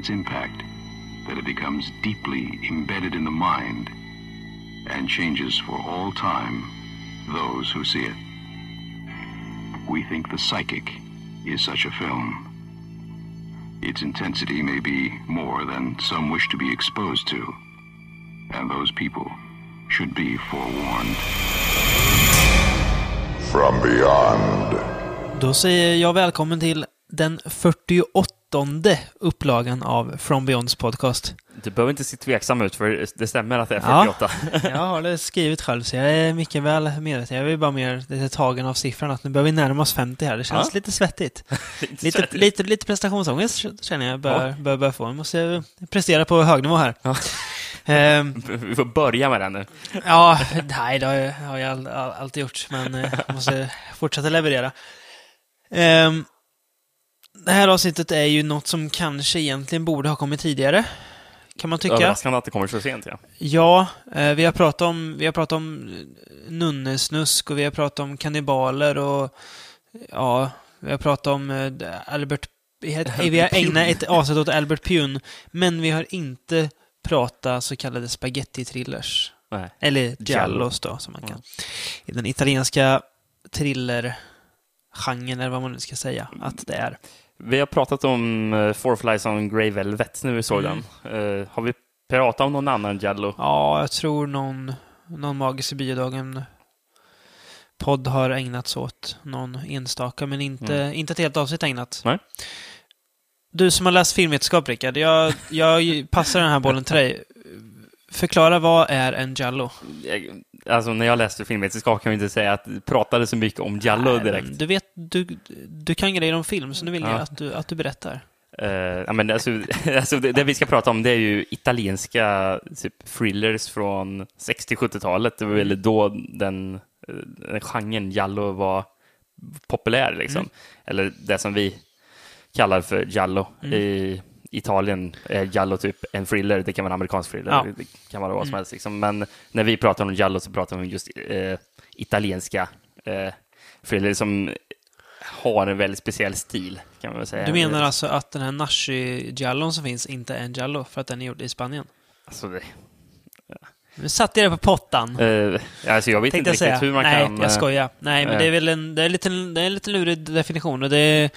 its impact, that it becomes deeply embedded in the mind and changes for all time those who see it. We think The Psychic is such a film. Its intensity may be more than some wish to be exposed to, and those people should be forewarned. From beyond. Då säger jag välkommen till den 48 upplagan av From Beyonds podcast. Du behöver inte se tveksam ut, för det stämmer att det är Ja. 48. Jag har det skrivit själv, så jag är mycket väl medveten. Jag är bara mer lite tagen av siffran, att nu börjar vi närma oss 50 här. Det känns Ja. lite svettigt. Lite, Svettigt. lite, lite prestationsångest känner jag bör, bör, bör få. Nu måste jag prestera på hög nivå här. Ja. Ehm, Vi får börja med den nu. Ja, nej, det har jag, har jag all, all, alltid gjort, men eh, jag måste fortsätta leverera. Ehm, det här avsnittet är ju något som kanske egentligen borde ha kommit tidigare, kan man tycka. Överraskande att det kommer så sent, ja. Ja, eh, vi har pratat om, vi har pratat om eh, nunnesnusk och vi har pratat om kannibaler och ja, vi har pratat om eh, Albert, vi har, ägnat ett avsnitt åt Albert Pune, men vi har inte pratat så kallade spaghetti-thrillers. Nej. Eller Giallo. giallos då, som man kan. I den italienska thriller-genren, eller vad man nu ska säga, att det är. Vi har pratat om uh, Four Flies on Grey Velvet när vi såg Mm. den. Eh, har vi pratat om någon annan Giallo? Ja, jag tror någon, någon Magisk i biodagen podd har ägnats åt någon enstaka, men inte, inte ett helt avsnitt ägnat. Nej. Du som har läst filmvetenskap, Rickard, jag, jag passar den här bollen till dig. Förklara, vad är en Giallo? Alltså, när jag läste filmvetenskap kan jag inte säga att det pratade så mycket om Nej, direkt. Du vet, du, du kan grejer om film, så nu vill jag Ja. att du, att du berättar. Eh, ja, men alltså, alltså det, det vi ska prata om det är ju italienska typ, thrillers från 60-70-talet. Det var väl då den, den genren Giallo var populär. Liksom. Mm. Eller det som vi kallar för Giallo. Mm. I Italien är Giallo typ en thriller. Det kan vara en amerikansk thriller. Ja. Det kan vara vad som Mm. helst. Liksom. Men när vi pratar om Giallo så pratar vi om just eh, italienska eh, thriller som har en väldigt speciell stil. Kan man väl säga. Du menar alltså att den här Nashi-Giallon som finns inte är en Giallo, för att den är gjord i Spanien? Alltså, det, Nu satte jag det på pottan. Eh, alltså jag vet Tänkte inte jag riktigt säga. hur man Nej, kan... jag skojar. Nej, men eh, det är väl en, det är lite, det är en lite lurig definition och det är...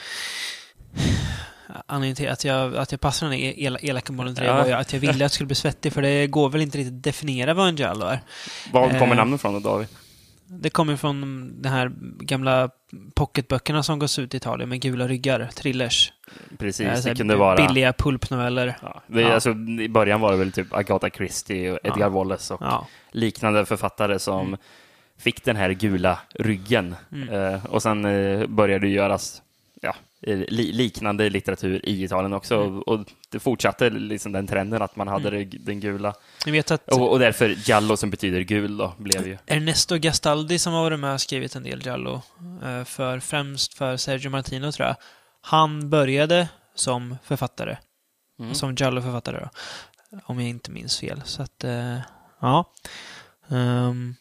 Anledningen till att jag, att jag passade den el, elaka bollen till dig var ju att jag ville att jag skulle bli svettig, för det går väl inte riktigt att definiera vad en giallo är. Var kommer eh, namnet från då, David? Det kommer från de här gamla pocketböckerna som gås ut i Italien med gula ryggar, thrillers. Precis, Eh, det kunde vara... Billiga pulpnoveller. Ja, det, Ja. Alltså, I början var det väl typ Agatha Christie och Edgar Ja. Wallace och Ja. liknande författare som Mm. fick den här gula ryggen. Mm. Eh, och sen eh, började det göras liknande litteratur i Italien också. Mm. Och, det fortsatte liksom den trenden att man hade det, den gula. Att Och, och därför Giallo som betyder gul då, blev ju... Ernesto Gastaldi som har varit med och skrivit en del Giallo, eh, för, främst för Sergio Martino tror jag, han började som författare. Mm. Som Giallo-författare då. Om jag inte minns fel. Så att, eh, ja. Ehm,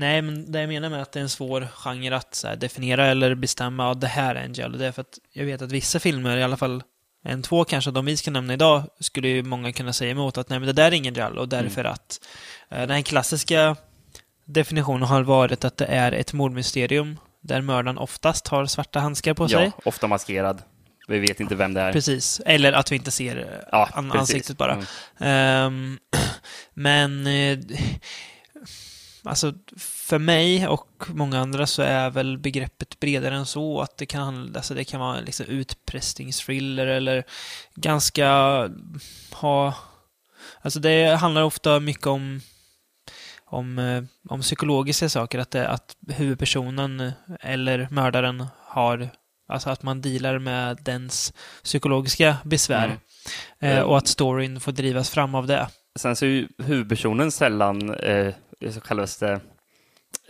nej, men det jag menar med att det är en svår genre att här, definiera eller bestämma, ja, det här är en Giallo, det är för att jag vet att vissa filmer, i alla fall en, två kanske, de vi ska nämna idag, skulle ju många kunna säga emot att nej, men det där är ingen Giallo, därför att eh, den här klassiska definitionen har varit att det är ett mordmysterium där mördaren oftast har svarta handskar på sig. Ja, ofta maskerad. Vi vet inte vem det är. Precis. Eller att vi inte ser eh, Ja, an- precis. ansiktet bara. Mm. Ehm, men eh, alltså för mig och många andra så är väl begreppet bredare än så. Att det kan, handla- alltså det kan vara liksom utpressningsthriller eller ganska ha... Alltså det handlar ofta mycket om om, eh, om psykologiska saker, att, det, att huvudpersonen eller mördaren har, alltså att man dealar med dens psykologiska besvär. Mm. Eh, och att storyn får drivas fram av det. Sen så är ju huvudpersonen sällan, eh, så kallas det,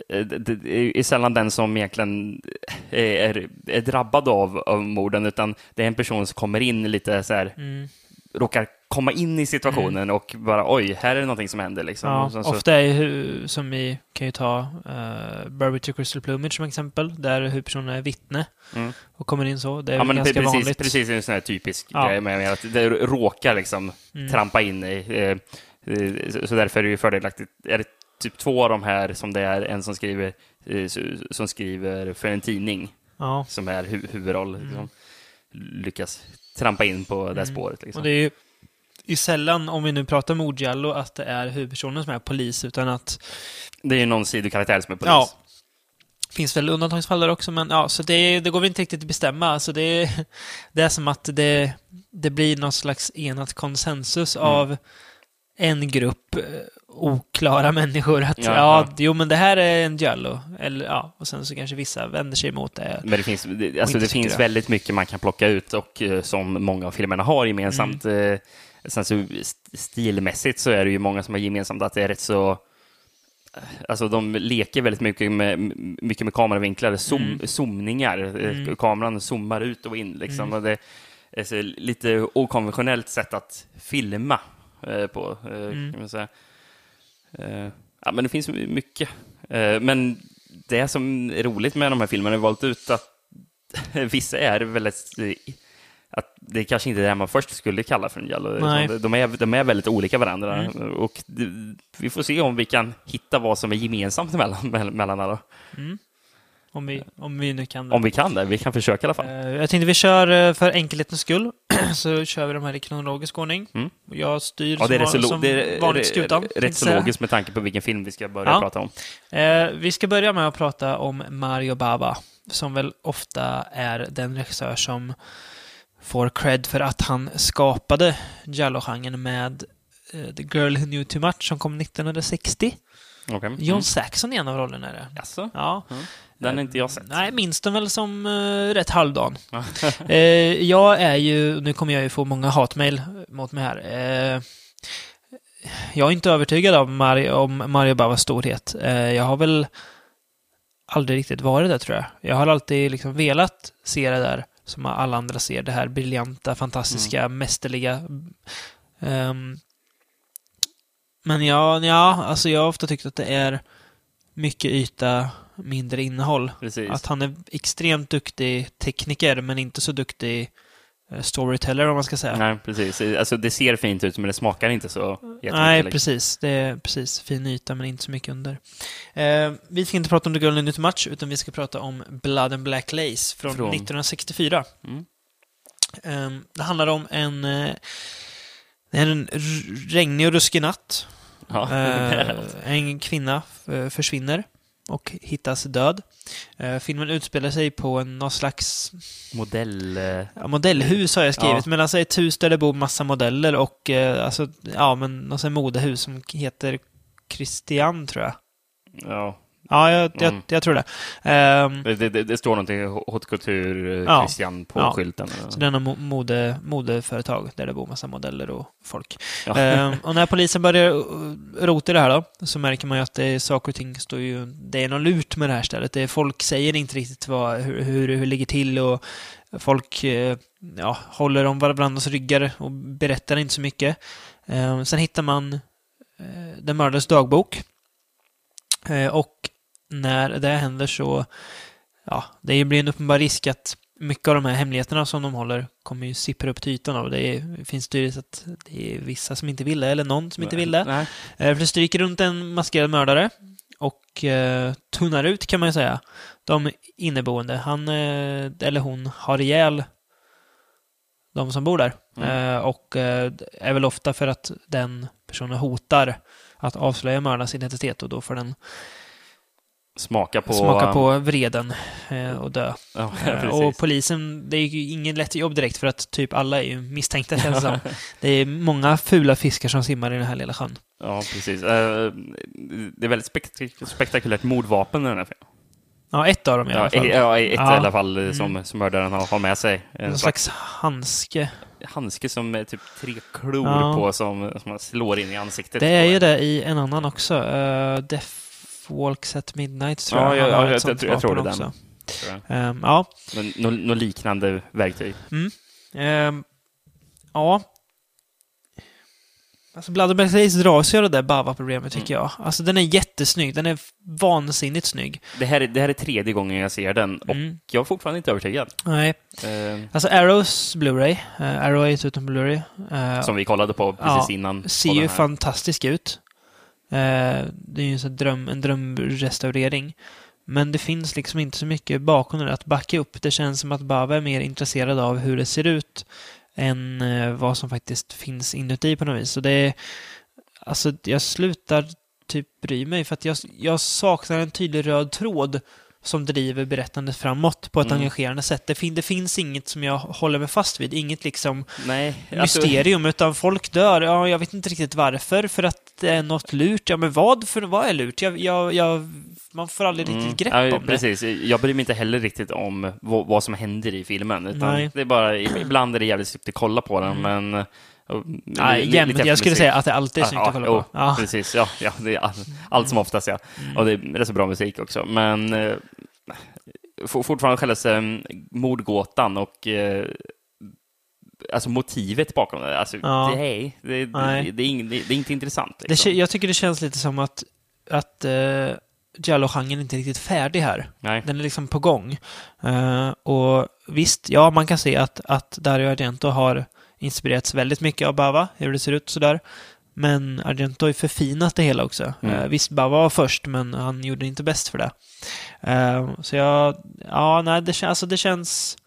eh, det- det är sällan den som egentligen är, är drabbad av, av morden, utan det är en person som kommer in lite så här, Mm. råkar komma in i situationen och bara oj, här är det någonting som händer. Liksom. Ja, så- ofta är ju, som vi kan ju ta uh, Burberry to Crystal Plumage som exempel, där huvudpersonen är vittne Mm. och kommer in så. Det är Ja, men ganska precis, vanligt. precis en sån här typisk Ja. grej med, att det råkar liksom Mm. trampa in i. Eh, eh, så- därför är det ju fördelaktigt. Är det typ två av de här som det är en som skriver, eh, som skriver för en tidning Ja, som är hu huvudroll, liksom, lyckas trampa in på det Mm. spåret. Liksom. och det är ju är sällan, om vi nu pratar mordgiallo, att det är huvudpersonen som är polis, utan att Det är ju någon sidokaraktär som är polis. Ja. finns väl undantagsfall där också, men ja, så det, det går väl inte riktigt att bestämma. Alltså det, det är som att det, det blir någon slags enat konsensus Mm. av en grupp eh, oklara människor att Ja, ja, jo men det här är en giallo. Eller ja, och sen så kanske vissa vänder sig emot det. Men det finns, det, alltså det finns det. väldigt mycket man kan plocka ut och eh, som många av filmerna har gemensamt. Mm. Eh, sen så st- stilmässigt så är det ju många som har gemensamt att det är rätt så eh, Alltså de leker väldigt mycket med, mycket med kameravinklar, zoom, Mm. zoomningar. Eh, Mm. Kameran zoomar ut och in liksom. Mm. Och det är lite okonventionellt sätt att filma eh, på, eh, Mm. kan man säga. Eh, ja, men det finns mycket. Eh, men det som är roligt med de här filmerna är valt ut att vissa är väldigt... Att det kanske inte är det man först skulle kalla för en giallo. De är, de är väldigt olika varandra. Mm. Och vi får se om vi kan hitta vad som är gemensamt mellan, mellan alla. Mm. Om, vi, om vi nu kan det. Om vi kan det. Vi kan försöka i alla fall. Eh, Jag tänkte vi kör eh, för enkelhetens skull, så kör vi de här i kronologisk ordning. Mm. Jag styr Ja, det är som, som det är, vanligt skutan. rätt så logiskt med tanke på vilken film vi ska börja Ja. prata om. Eh, vi ska börja med att prata om Mario Bava, som väl ofta är den regissör som får cred för att han skapade Giallo-genren med eh, The Girl Who Knew Too Much som kom 1960. Okay. John Saxon är en av rollerna i det. Jaså? Ja. Den har inte jag sett. Nej, minns den väl som uh, rätt halvdan. Eh, jag är ju, nu kommer jag ju få många hatmail mot mig här. Eh, jag är inte övertygad om Mario, om Mario Bavas storhet. Jag har väl aldrig riktigt varit där tror jag. Jag har alltid liksom velat se det där som alla andra ser. Det här briljanta, fantastiska, mästerliga. Ehm, men ja, ja, alltså jag har ofta tyckt att det är mycket yta, mindre innehåll. Precis. Att han är extremt duktig tekniker, men inte så duktig storyteller om man ska säga. Nej, precis. Alltså, det ser fint ut, men det smakar inte så jättemycket. Nej, liksom. precis. Det är precis fin yta, men inte så mycket under. Eh, vi ska inte prata om The in New Much, utan vi ska prata om Blood and Black Lace från, Från- 1964. Mm. Eh, det handlar om en, eh, en regnig och ruskig natt. Ja. Eh, en kvinna eh, försvinner och hittas död. Eh, filmen utspelar sig på en, någon slags Modell... eh, ja, modellhus har jag skrivit, Ja. men alltså ett hus där det bor massa modeller och eh, alltså, ja, men något modehus som heter Christian, tror jag. Ja, Ja, jag, jag, Mm. jag tror det. Ehm, det, det, det står någonting haute couture eh, Ja. Christian på Ja. skylten. så det är något mo- mode, modeföretag där det bor massa modeller och folk. Ja. Ehm, och när polisen börjar uh, rota i det här då, så märker man ju att det är saker och ting står ju... Det är något lurt med det här stället. Det är, folk säger inte riktigt vad, hur, hur, hur det ligger till och folk eh, ja, håller om varandras ryggar och berättar inte så mycket. Ehm, sen hittar man eh, den mördades dagbok. Och när det händer så... Ja, det blir en uppenbar risk att mycket av de här hemligheterna som de håller kommer ju sippra upp till ytan och det är, finns tydligt att det är vissa som inte vill det, eller någon som inte vill det. Nej. Eh, För det stryker runt en maskerad mördare och eh, tunnar ut, kan man ju säga, de inneboende. Han, eh, eller hon, har ihjäl de som bor där. Mm. Eh, och eh, är väl ofta för att den personen hotar att avslöja mördarens identitet och då får den Smaka på... smaka på vreden eh, och dö. Ja, Eh, och polisen, det är ju ingen lätt jobb direkt för att typ alla är ju misstänkta känns det som. Det är många fula fiskar som simmar i den här lilla sjön. Ja, precis. Eh, Det är väldigt spekt- spektakulärt mordvapen i den här filmen. Ja, ett av dem i alla fall. ja, ett Ja. i alla fall eh, som, Mm. som mördaren har, har med sig. En Någon slags slags handske. handske som är typ tre klor Ja. på som, som man slår in i ansiktet. Det är ju en. det i en annan också. Uh, Walks at Midnight tror Ja, jag. ja, Han har ja, ett jag- sånt jag tror det den. också. jag. Ehm, ja. Något liknande verktyg. Ehm, ja. Alltså Blood and Black Lace dras ju av det där Bava-problemet tycker jag. Alltså den är jättesnygg, den är vansinnigt snygg. Det här, är, det här är tredje gången jag ser den och Mm. jag är fortfarande inte övertygad. Nej. Eh, Alltså Arrows Blu-ray, uh, Arrow är ju utan Blu-ray. eh, som vi kollade på precis Ja, innan. ser ju fantastisk ut. Eh, det är ju en, sån dröm, en drömrestaurering. Men det finns liksom inte så mycket bakom det att backa upp. Det känns som att Bava är mer intresserad av hur det ser ut än eh, vad som faktiskt finns inuti på något vis. Så det är, alltså jag slutar typ bry mig för att jag, jag saknar en tydlig röd tråd som driver berättandet framåt på ett Mm. engagerande sätt. Det, fin, det finns inget som jag håller mig fast vid. Inget liksom Nej, alltså, mysterium, utan folk dör. Ja, jag vet inte riktigt varför, för att det är något lurt. Ja, men vad, för, vad är lurt? Jag, jag, jag, man får aldrig riktigt Mm. grepp ja, om det. Precis. Jag bryr mig inte heller riktigt om vad, som händer i filmen. Utan Nej. det är bara, ibland är det jävligt snyggt att kolla på den, men... Nej, lite Jag skulle musik. säga att det alltid är snyggt att kolla jo, på. Ja. Precis, ja, ja det är all, allt som oftast, ja. Och det är rätt så bra musik också. Men eh, for- fortfarande själva eh, mordgåtan och eh, alltså motivet bakom det. Alltså, Ja. det, är, det, det, det, är ing, det, är inte intressant. Liksom. jag tycker det känns lite som att, att uh, Giallo-genren inte är riktigt färdig här. Nej. Den är liksom på gång. Eh, och visst, ja, man kan se att, att Dario Argento har inspirerats väldigt mycket av Bava, hur det ser ut sådär. Men Argento har ju förfinat det hela också. Mm. Eh, visst, Bava var först, men han gjorde inte bäst för det. Eh, så jag, ja, nej, det, alltså det känns...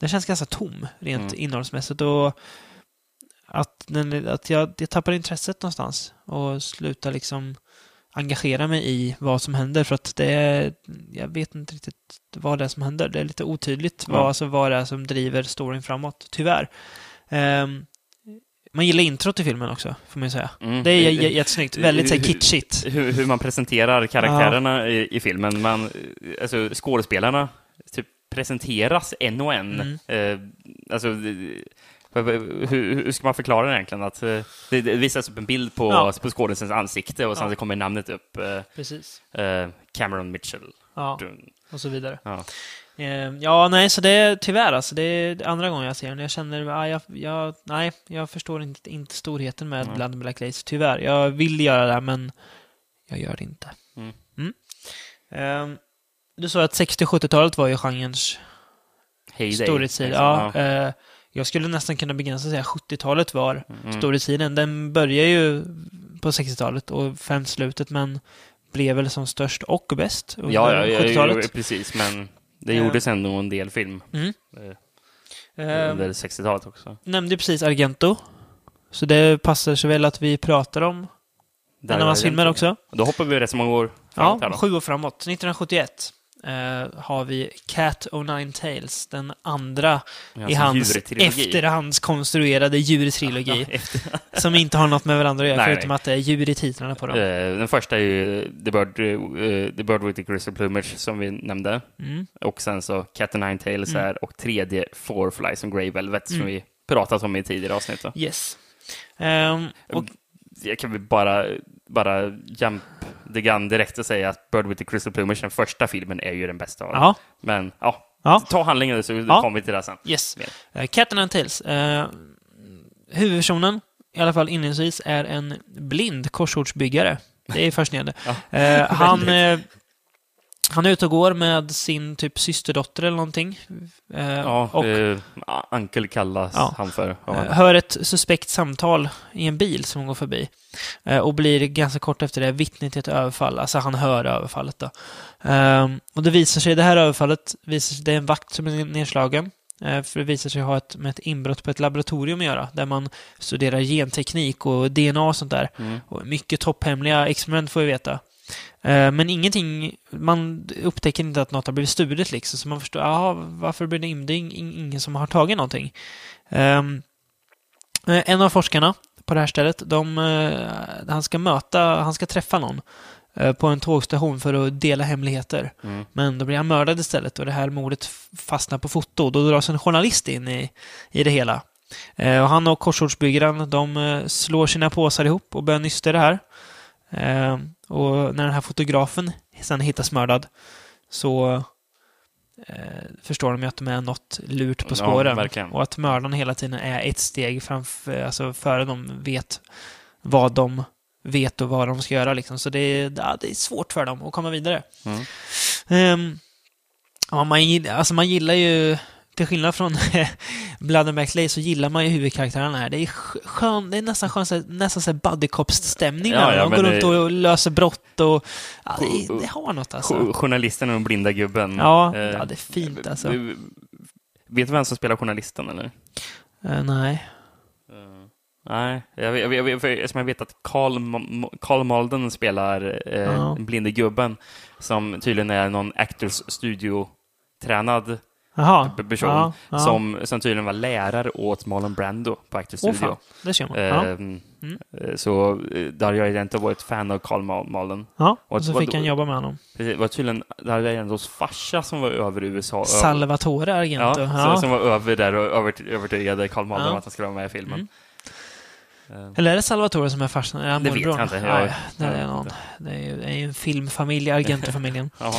Det känns ganska tom, rent Mm. innehållsmässigt. Och att, den, att jag, jag tappar intresset någonstans och slutar liksom engagera mig i vad som händer för att det är, jag vet inte riktigt vad det är som händer. Det är lite otydligt Ja. vad, alltså, vad det är som driver storyn framåt, tyvärr. Ehm, man gillar introt i filmen också, får man ju säga. Mm. Det är jättesnyggt, väldigt så här, Hur- kitschigt. hur, hur man presenterar karaktärerna i, i filmen. Man, alltså, skådespelarna typ presenteras en och en. Mm. Eh, alltså, hur, hur ska man förklara det egentligen? Att, eh, det, det visas upp en bild på, Ja. på skådisens ansikte och sen Ja. så kommer namnet upp. Eh, Precis. eh, Cameron Mitchell. Ja, och så vidare. Ja. Ehm, ja, nej, så det är tyvärr alltså. Det är andra gången jag ser den. Jag känner, ah, jag, jag, nej, jag förstår inte, inte storheten med Nej. Blood and Black Lace. Tyvärr. Jag vill göra det, men jag gör det inte. Mm. Ehm, du sa att 60 och 70-talet var ju genrens Heyday. storhetstid. liksom. Ja, eh, jag skulle nästan kunna begränsa och säga 70-talet var Mm. storhetstiden. Den börjar ju på 60-talet och främst slutet, men blev väl som störst och bäst under Ja, ja, ja, ja, 70-talet. precis. Men det Ja. gjordes ändå en del film Mm. eh, Ehm, under 60-talet också. nämnde precis Argento. Så det passar sig väl att vi pratar om en av hans filmer också. Då hoppar vi rätt så många år framåt Ja, sju år framåt. 1971 eh, har vi Cat O' Nine Tails, den andra i Alltså hans djurtrilogi. efterhandskonstruerade djurtrilogi. Ja, efter- som inte har något med varandra att göra, Nej, förutom nej. att det är djur i titlarna på dem. Eh, Den första är ju The Bird, eh, The Bird with the Crystal Plumage som vi nämnde. Mm. Och sen så Cat and Nine Tails Mm. här och tredje Four Flies on Grey Velvet som Mm. vi pratat om i tidigare avsnitt. Då. Yes. Ehm, och, Jag kan väl bara, bara jump the gun direkt och säga att Bird with the Crystal Plumage, den första filmen, är ju den bästa av dem. Men ja, ja, ta handlingen så Ja. kommer vi till det sen. yes. Uh, Cat and Tails. Uh, huvudpersonen, i alla fall inledningsvis, är en blind korsordsbyggare. Det är fascinerande. Ja. Eh, han, han är ute och går med sin typ systerdotter eller någonting. Eh, Ja, och eh, Uncle kallas Ja. han för. Ja. eh, hör ett suspekt samtal i en bil som går förbi. Eh, och blir ganska kort efter det vittne till ett överfall. Alltså han hör överfallet då. Ehm, och det visar sig, det här överfallet, visar sig, det är en vakt som är nedslagen. För det visar sig ha ett, med ett inbrott på ett laboratorium att göra, där man studerar genteknik och DNA och sånt där. Mm. Och mycket topphemliga experiment får vi veta. Eh, Men ingenting, man upptäcker inte att något har blivit stulet liksom, så man förstår, jaha, varför blir det in- det ingen som har tagit någonting. Ehm, eh, En av forskarna på det här stället, de, eh, han ska möta, han ska träffa någon på en tågstation för att dela hemligheter. Mm. Men då blir han mördad istället och det här mordet fastnar på foto. Då dras en journalist in i, i det hela. Och han och korsordsbyggaren, de slår sina påsar ihop och börjar nysta det här. Eh, och när den här fotografen sen hittas mördad så eh, förstår de ju att de är något lurt på Ja, spåren. verkligen. och att mördaren hela tiden är ett steg framför, alltså före de vet vad de vet och vad de ska göra. Liksom. Så det är, ja, det är svårt för dem att komma vidare. Mm. Ehm, ja, man, alltså man gillar ju, till skillnad från Blood and Back Lay, så gillar man ju huvudkaraktärerna här. Det är sk- skön, det är nästan skön, nästan så buddy cops-stämning. Ja, ja, de går runt och löser brott och... Ja, det, det har något alltså. Jo- Journalisten och den blinda gubben. Ja, Eh, ja, det är fint alltså. du- Vet du vem som spelar journalisten eller? Eh, nej. Nej, jag, vet- jag, jag, för- eftersom jag vet att Carl, Carl Malden spelar eh, Ja. blinde gubben som tydligen är någon Actors Studio-tränad Jaha. person Ja, ja. Som, som tydligen var lärare åt Marlon Brando på Actors Studio. fan, det ser man. Ja. Ehm, eh, Så eh, där har jag inte varit fan av Carl Ma- Malden. ja, och och så fick han jobba med honom. Precis, Det var tydligen där är Rentos farsa som var över i USA. Salvatore Ja, Argento. så- Ja. som var över där och övert- övertygade Carl Malden Ja. om att han skulle vara med i filmen. Mm. Ehm, Eller är det Salvatore som är farsan? Är han Det vet jag inte. Jag- Nej, det är, någon, det är ju en filmfamilj, Argento-familjen. ja.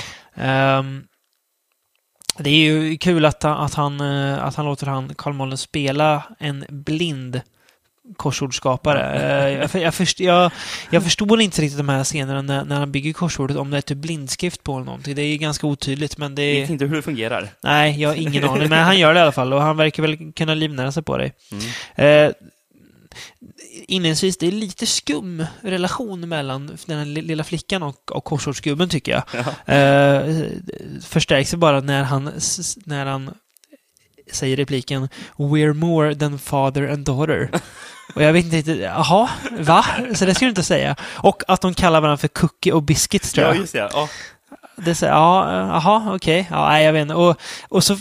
Det är ju kul att, att, han, eh, att han låter han, Carl Mollen spela en blind korsordsskapare. Eh, jag, jag, först, jag, jag förstår inte riktigt de här scenerna när, när han bygger korsordet, om det är typ blindskrift på eller någonting. Det är ganska otydligt, men det Jag vet inte hur det fungerar. Nej, jag har ingen aning. Men han gör det i alla fall och han verkar väl kunna livnära sig på det. Mm. Eh, inledningsvis, det är lite skum relation mellan den här li- lilla flickan och, och korsordsgubben tycker jag. Eh, förstärks bara när han, när han säger repliken We're more than father and daughter. Och jag vet inte riktigt, jaha, va? Så det ska du inte säga. Och att de kallar varandra för Cookie och Biscuits tror Ja, jag. just det. Ja. Det säger, ja, eh, jaha, okej. Ja, nej, jag vet inte. Och, och så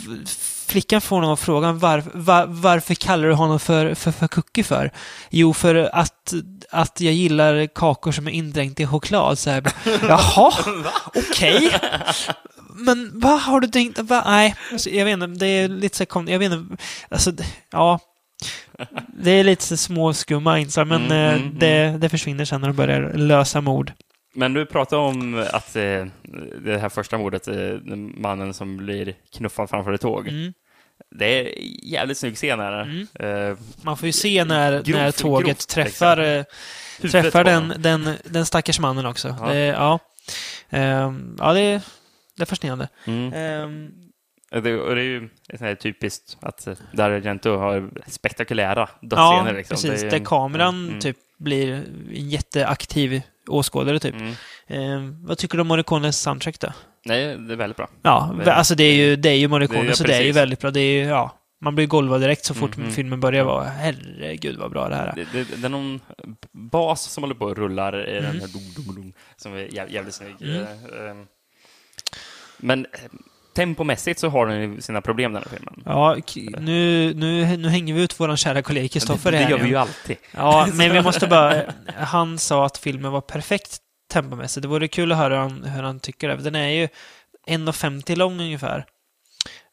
flickan får någon frågan, var, var, varför kallar du honom för, för, för cookie för? Jo, för att, att jag gillar kakor som är indränkt i choklad. Så här, jaha, okej. Men vad har du tänkt? Va? Nej, alltså, jag vet inte. Det är lite så här Jag vet inte. Alltså, ja. Det är lite små skumma inslag, men Mm, eh, mm, det, det försvinner sen när de börjar lösa mord. Men du pratade om att eh, det här första mordet, eh, mannen som blir knuffad framför ett tåg. Mm. Det är jävligt snygg scen här. Mm. Eh, Man får ju se när, Grovt- när tåget grovt, träffar, eh, träffar den, den, den stackars mannen också. Ja. Det, ja. Ehm, ja, det, är- det är fascinerande. Mm. Och Det, och det är ju sånt typiskt att eh, Dario Argento har spektakulära ja, dödsscener. liksom. precis. Det är- Där kameran Mm. typ blir en jätteaktiv åskådare typ. Mm. Ehm, vad tycker du om Morricones soundtrack då? Nej, det är väldigt bra. Ja, Det- alltså det är ju, det är ju Morricone, Det är- ja, så det är ju precis. väldigt bra. Det är ju, ja, man blir golvad direkt så fort Mhm. filmen börjar vara herregud vad bra det här är. Det, det, det är någon bas som håller på och rullar i den Mm. här dum, dum, dum, som är jäv, jävligt snygg. Mm. Eh, ehm. Men eh, tempomässigt så har den ju sina problem den här filmen. Ja, nu, nu, nu hänger vi ut vår kära kollega Kristoffer det, det här gör vi ju alltid. Ja, men vi måste bara... Han sa att filmen var perfekt tempomässigt. Det vore kul att höra hur han, hur han tycker det. Den är ju 1,50 lång ungefär.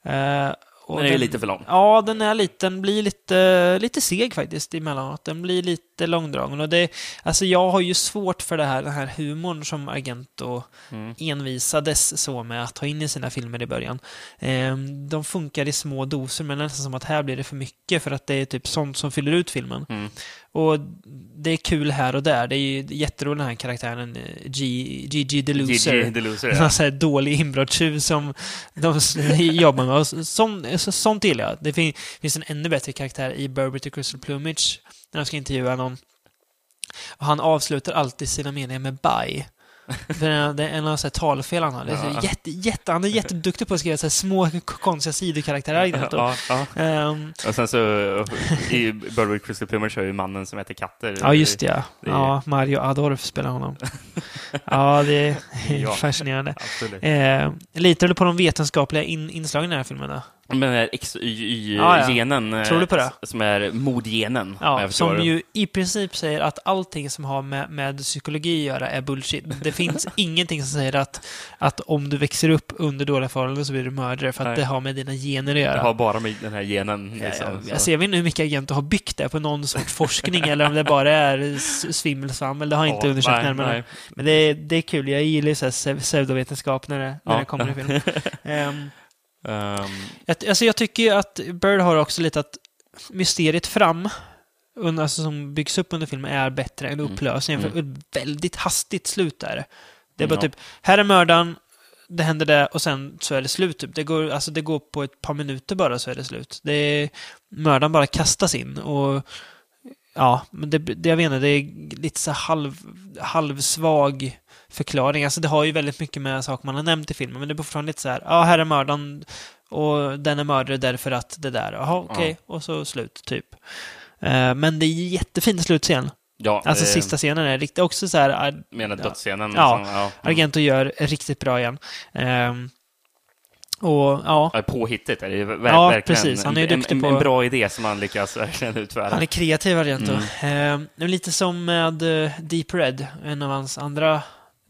Eh, Den är ju lite för lång. Ja, den är lite, den blir lite, lite seg faktiskt emellanåt. Den blir lite långdragen. Och det, alltså jag har ju svårt för det här, den här humorn som Argento Mm. envisades så med att ta in i sina filmer i början. Eh, de funkar i små doser, men det är nästan som att här blir det för mycket för att det är typ sånt som fyller ut filmen. Mm. Och det är kul här och där. Det är ju jätteroligt den här karaktären G, Gigi the Loser. Gigi the Loser, En ja. sån här dålig inbrottstjuv som de jobbar med. Och sånt, så- sånt gillar jag. Det fin, finns en ännu bättre karaktär i Burberry Crystal Plumage när de ska intervjua någon. Och han avslutar alltid sina meningar med bye. För det är- en av så här talfel han har. Det är så Ja. jätte, jätte, han är jätteduktig på att skriva så små konstiga sidokaraktärer. Argento. Ja, ja. Ehm, Och sen så i Burberry Crystal Plummer kör ju mannen som heter Katter. Ja, just det. Ja. det är- ja, Mario Adorf spelar honom. ja, det är fascinerande. Eh, litar du på de vetenskapliga in, inslagen i den här filmen? Då? Men den här Ja, ja. XY-genen, Tror du på det? som är modgenen, Ja, som det. ju i princip säger att allting som har med, med psykologi att göra är bullshit. Det finns ingenting som säger att, att om du växer upp under dåliga förhållanden så blir du mördare för att Nej. det har med dina gener att göra. Jag har bara med den här genen. Ja, Liksom, ja. Alltså, jag vet inte hur mycket agenter har byggt det på någon sorts forskning eller om det bara är svimmelsvammel. Det har jag inte Ja, undersökt nej, närmare. nej. Men det är, det är kul. Jag gillar ju pseudovetenskap när det, när Ja. det kommer i film. Ehm, Ehm, jag, alltså jag tycker ju att Bird har också lite att mysteriet fram alltså, som byggs upp under filmen är bättre än upplösningen. För ett väldigt hastigt slut är det. Det är bara Ja. typ, här är mördaren, det händer det och sen så är det slut. Typ. Det, går, alltså, det går på ett par minuter bara så är det slut. Det är, mördaren bara kastas in och ja, men det, det, jag vet inte, det är lite så halv, halvsvag förklaring. Alltså det har ju väldigt mycket med saker man har nämnt i filmen, men det är fortfarande lite så här, ja, här är mördaren och den är mördare därför att det där, jaha, okej, och så slut, typ. Eh, men det är jättefin slutscen. Ja, Alltså eh, sista scenen är riktigt också så här, Ar- Menar Ja. dödsscenen? Ja. som- ja. Argento gör riktigt bra igen. Ehm, och ja, Ja, Påhittigt är det ver- Ja, verkligen. precis. Han är ju en, duktig en, på- en bra idé som han lyckas verkligen utföra. han är kreativ Argento. Mm. Ehm, lite som med eh, Deep Red, en av hans andra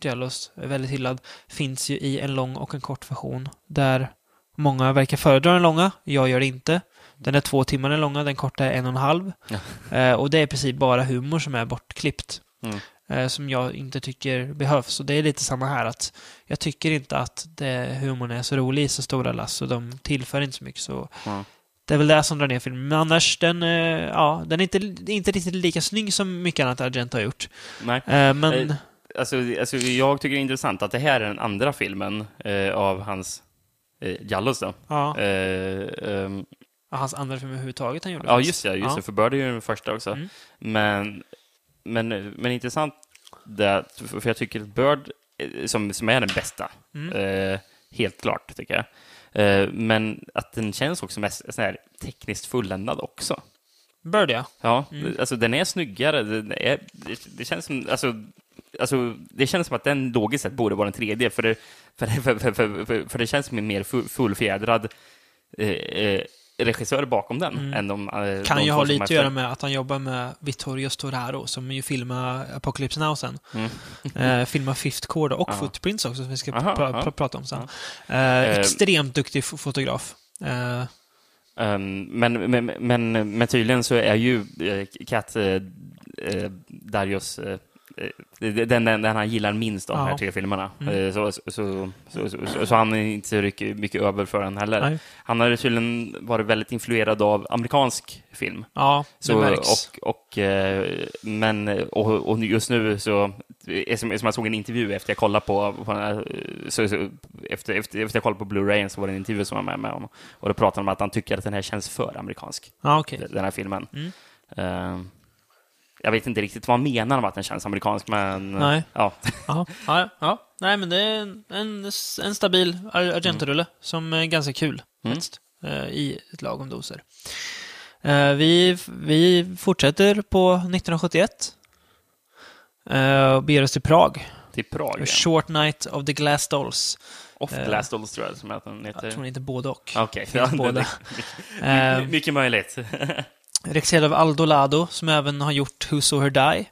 Är väldigt hyllad, finns ju i en lång och en kort version. Där många verkar föredra den långa, jag gör det inte. Den är två timmar den långa, den korta är en och en halv. Eh, och det är i princip bara humor som är bortklippt. Mm. Eh, som jag inte tycker behövs. Och det är lite samma här, att jag tycker inte att det, humorn är så rolig i så stora lass och de tillför inte så mycket. Så Ja. det är väl det som drar ner filmen. Men annars, den, eh, ja, den är inte, inte riktigt lika snygg som mycket annat Argento har gjort. Nej. Eh, men, Eh, Alltså, alltså, jag tycker det är intressant att det här är den andra filmen eh, av hans eh, Jallos då. ja, Eh, ehm, hans andra film överhuvudtaget han gjorde. ja, just det. Just Ja. det. För Bird är ju den första också. Mm. Men, men, men intressant, det, för jag tycker att Bird, eh, som, som är den bästa, Mm. eh, helt klart tycker jag. Eh, men att den känns också mest sån här tekniskt fulländad också. Bird, ja. Ja, Mm. alltså den är snyggare. Den är, det, det känns som, alltså, alltså, det känns som att den logiskt sett borde vara den tredje, för det, för, för, för, för, det känns som en mer full- fullfjädrad eh, eh, regissör bakom den. Mm. Än de, eh, Kan de ju två ha lite att göra med att han jobbar med Vittorio Storaro, som ju filmar Apocalypse Now sen. Mm. eh, filmar Fifth Chord och Ja. Footprints också, som vi ska Aha, ja. pra- prata om sen. Eh, extremt duktig fo- fotograf. Eh, Um, men, men, men, men tydligen så är ju Kat Darius den, den, den han gillar minst av de Ja. här tre filmerna. Mm. Eh, Så, så, så, så, han är inte så mycket, över för den heller. Nej. Han har tydligen varit väldigt influerad av amerikansk film. ja, det Så, märks. och, och, eh, men, och, och just nu så, eh, som, som jag såg en intervju efter jag kollade på, på här, så, så, efter, efter, efter jag kollade på Blu-ray så var det en intervju som var med honom. Och då pratade han om att han tycker att den här känns för amerikansk, Ja, okej. den här filmen. Mm. Eh, jag vet inte riktigt vad han menar med att den känns amerikansk, men Nej. ja. Ja, ja, ja. Nej, men det är en, en, stabil Ar- Argento-rulle som är ganska kul Mm. faktiskt, eh, i ett lagom doser. Eh, vi, vi fortsätter på 1971 eh, och beger oss till Prag. till Prag. Ja. Short Night of the Glass Dolls. Off eh, Glass Dolls tror jag som att den heter. Jag tror inte både och. Okej, Finns ja, båda. det- Eh, My- mycket möjligt. Regisserad av Aldo Lado, som även har gjort Who Saw Her Die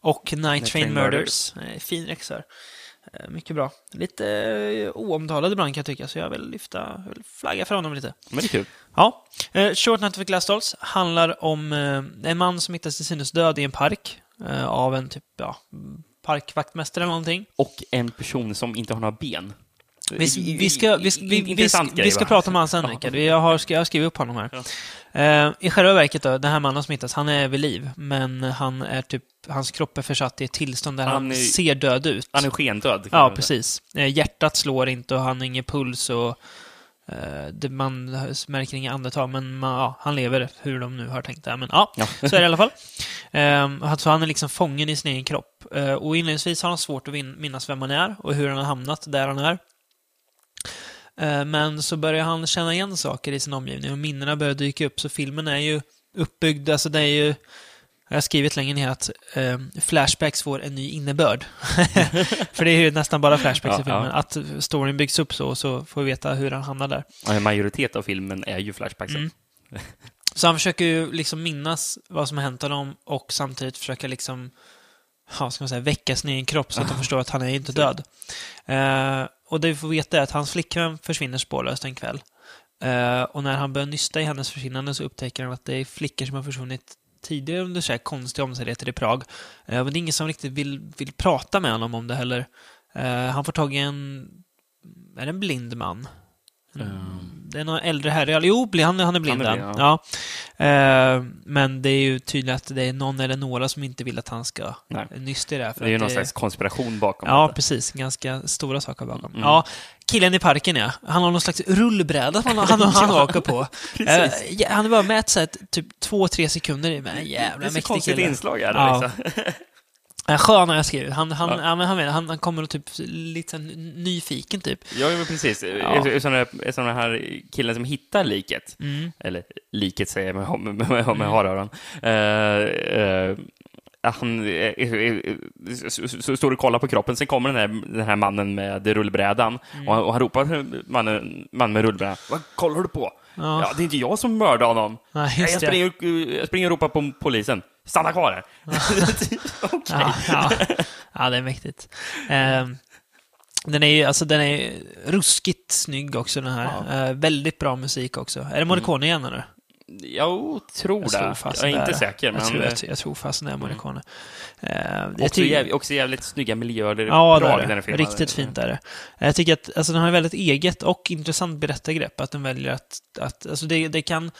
och Night Train Train Murders. Eh, Fin regissör. Eh, Mycket bra. Lite eh, oomtalad ibland kan jag tycka, så jag vill lyfta, vill flagga för honom lite. Men det är kul. Ja. Eh, Short Night of Glass Dolls handlar om en man som hittas till synes död i en park av en typ, ja, parkvaktmästare eller någonting. Och en person som inte har några ben. Vi, vi, ska, vi, ska- vi, vi, ska va? prata om han sen, Rickard. Jag har, jag har skrivit upp honom här. Eh, I själva verket då, den här mannen som hittas, han är vid liv, men han är typ, hans kropp är försatt i ett tillstånd där han, Han är- ser död ut. Han är skendöd. Ja, precis. Eh, hjärtat slår inte och han har ingen puls och eh, det, man märker inga andetag, men man, ja, han lever hur de nu har tänkt det. Men ja, Ja. så är det i alla fall. Um, alltså han är liksom fången i sin egen kropp. Och inledningsvis har han svårt att minnas vem han är och hur han har hamnat där han är. Eh, men så börjar han känna igen saker i sin omgivning och minnena börjar dyka upp. Så filmen är ju uppbyggd, alltså det är ju jag har skrivit längre ner att eh, flashbacks får en ny innebörd. För det är ju nästan bara flashbacks Ja, i filmen. ja. Att storyn byggs upp så, så får vi veta hur han hamnar där. Ja, En majoritet av filmen är ju flashbacks. Mm. Så han försöker ju liksom minnas vad som har hänt honom och samtidigt försöka liksom, ja, ska man säga, väcka sin egen kropp så att han förstår att han är inte död. Eh, och det vi får veta är att hans flickvän försvinner spårlöst en kväll. Uh, och när han börjar nysta i hennes försvinnande så upptäcker han att det är flickor som har försvunnit tidigare under så här konstiga omständigheter i Prag. Eh, uh, men det är ingen som riktigt vill, vill prata med honom om det heller. Uh, han får tag i en, är det en blind man? Mm det är någon äldre herre. Jo, han, han är blind. Han är blind, ja. Eh, men det är ju tydligt att det är någon eller några som inte vill att han ska Nej. nysta i det här. Det är ju någon slags konspiration bakom Ja, detta. precis. Ganska stora saker bakom. Mm. Ja, killen i parken, ja. Han har någon slags rullbräda som han, han, han åker på. Eh, ja, han är bara med så här, typ två, tre sekunder. Men en Det jävla är så mäktig konstigt kille. inslag här. Ja. Liksom. Ja, skön har jag skrivit. Han, han, Ja. men han, han, han kommer och typ lite nyfiken, typ. Ja, men precis. Ja. Där, sån här killen som hittar liket. Mm. Eller liket säger jag med, med, med, med haröron. Uh, uh, han eh, eh, så står och kollar på kroppen, sen kommer den här, den här mannen med rullbrädan Mm. och, han, och han ropar mannen, man med rullbrädan. Vad kollar du på? Ja. Ja. det är inte jag som mördade honom. Just jag, springer, jag springer och ropar på polisen. Stanna kvar här. Ja, ja. ja, det är mäktigt. Ehm, den är ju, alltså den är ruskigt snygg också den här. Eh, väldigt bra musik också. Är det Morricone igen eller? Jag tror Jag det. tror Jag är inte säker. Jag Men tror, eh, jag, jag tror fasen det är Morricone. Eh, jag också, tycker- jäv, också jävligt snygga miljöer. Ja, det är den det. filmen. Riktigt fint är det. Jag tycker att alltså, den har ett väldigt eget och intressant berättargrepp. Att den väljer att... att alltså, det, det kan...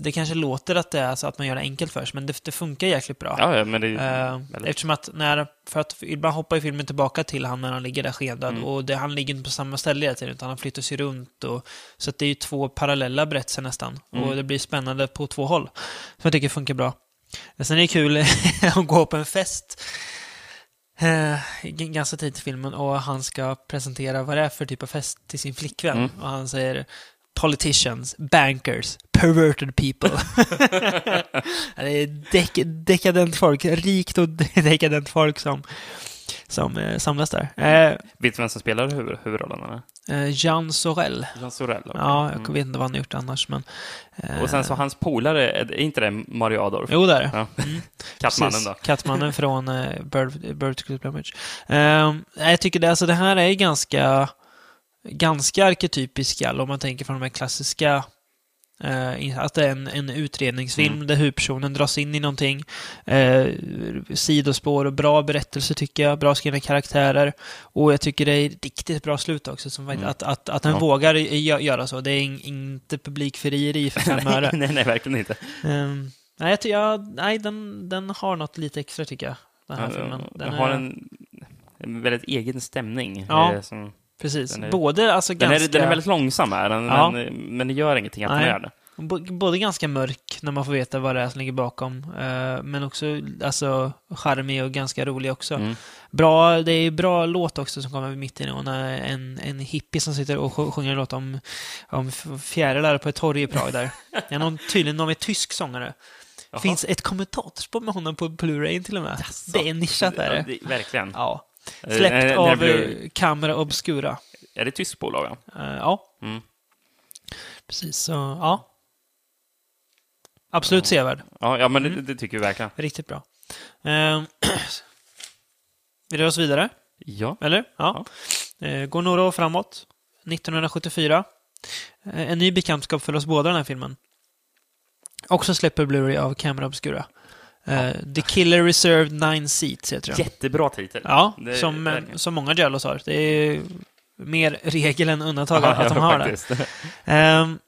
Det kanske låter att det är så att man gör det enkelt för sig, men det, det funkar jäkligt bra. Ja, ja, men det Eh, eftersom att när, för att ibland hoppar ju filmen tillbaka till han när han ligger där skedad Mm. och det, han ligger inte på samma ställe hela tiden utan han flyttas ju runt och så att det är ju två parallella berättelser nästan Mm. och det blir spännande på två håll. Som jag tycker funkar bra. Sen är det kul att gå på en fest eh, ganska tidigt i filmen och han ska presentera vad det är för typ av fest till sin flickvän Mm. och han säger Politicians, bankers, perverted people. det är dek dekadent folk, rikt och dekadent folk som, som eh, samlas där. Eh, Vet du vem som spelar huvud, huvudrollen? Eh, Jean Sorel. Jean Sorel. okej. Ja, jag Mm. vet inte vad han har gjort annars, men... eh, Och sen så hans polare, är inte det Mario Adolf? Jo, det är det. Ja. Mm. Kattmannen Precis. då? Kattmannen från uh, Bird, Bird to Plumage. Ehm, jag tycker det, alltså, det här är ganska, ganska arketypisk Jall, om man tänker från de här klassiska eh, att det är en, en utredningsfilm Mm. där huvudpersonen dras in i någonting. Eh, sidospår och bra berättelse tycker jag. Bra skrivna karaktärer. Och jag tycker det är riktigt bra slut också. Som, Mm. att, att, att den Ja. vågar gö- göra så. Det är in, inte publikfrieri för fem öre. nej, nej, verkligen inte. Ehm, nej, jag, jag, nej den, den har något lite extra tycker jag. Den här filmen. Den Den har är- en, en väldigt egen stämning. Ja. eh, Som, Precis. den är- både alltså den, ganska... är, den är väldigt långsam, är den, Ja. men, men det gör ingenting att den är det. Både ganska mörk när man får veta vad det är som ligger bakom. eh, men också alltså, charmig och ganska rolig också. Mm. Bra, det är bra låt också som kommer mitt i och när en, en hippie som sitter och sj- sjunger en låt om, om fjärilar på ett torg i Prag där. Det är någon, tydligen någon med tysk sångare. Jaha. finns ett kommentatorspår med honom på Blu-ray till och med. Det är nischat är Ja, det. det. Verkligen. Ja. Eh, Släppt när av blir- eh, Camera Obscura. Är det tysk bolag? ja? Eh, ja, Mm. precis. Så, ja. Absolut sevärd. Ja, ja men Mm. det, det tycker vi verkligen. Riktigt bra. Eh, vi rör oss vidare, Ja. eller? Ja. Eh, går några år framåt. 1974. Eh, en ny bekantskap för oss båda den här filmen. Också släpper Blu-ray av Camera Obscura. Eh, The Killer Reserved Nine Seats heter den. Jättebra titel. Ja, Det är som, eh, verkligen. som många Jallos har. Det är mer regel än undantag Ja, att de har det. Ehm,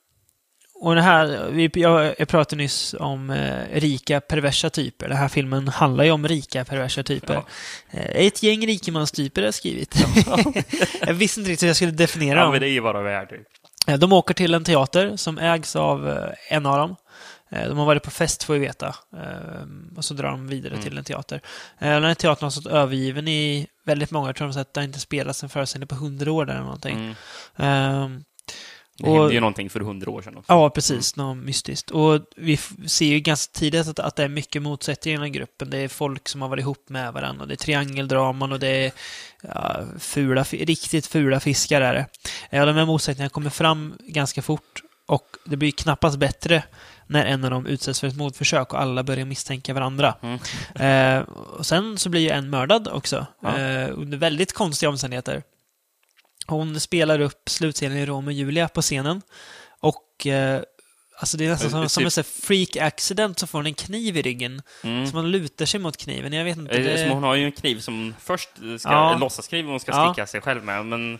och det här, vi, jag, jag pratade nyss om eh, rika perversa typer. Den här filmen handlar ju om rika perversa typer. Ja. Eh, ett gäng rikemanstyper har jag skrivit. jag visste inte riktigt hur jag skulle definiera Ja, dem. men det är ju värt det. Eh, De åker till en teater som ägs av eh, en av dem. Eh, De har varit på fest får vi veta. Eh, Och så drar de vidare Mm. till en teater. Eh, Den här teatern har stått övergiven i väldigt många. Jag tror de att det har inte spelats en föreställning på hundra år där eller någonting. Mm. Ehm, Det Och- hände ju någonting för hundra år sedan också. Ja, precis. Något mystiskt. Och vi ser ju ganska tidigt att, att det är mycket motsättningar i den här gruppen. Det är folk som har varit ihop med varandra. Det är triangeldraman och det är ja, fula, riktigt fula fiskar är det. Ja, de här motsättningarna kommer fram ganska fort och det blir knappast bättre när en av dem utsätts för ett mordförsök och alla börjar misstänka varandra. Mm. Eh, och sen så blir ju en mördad också, Ja. eh, under väldigt konstiga omständigheter. Hon spelar upp slutscenen i Romeo och Julia på scenen. Och eh, alltså det är nästan som, Eh, som en typ- sån här freak accident så får hon en kniv i ryggen. Mm. Så man lutar sig mot kniven. Jag vet inte. Eh, Det... Som hon har ju en kniv som först ska, Ja. en låtsaskniv hon ska Ja. sticka sig själv med, men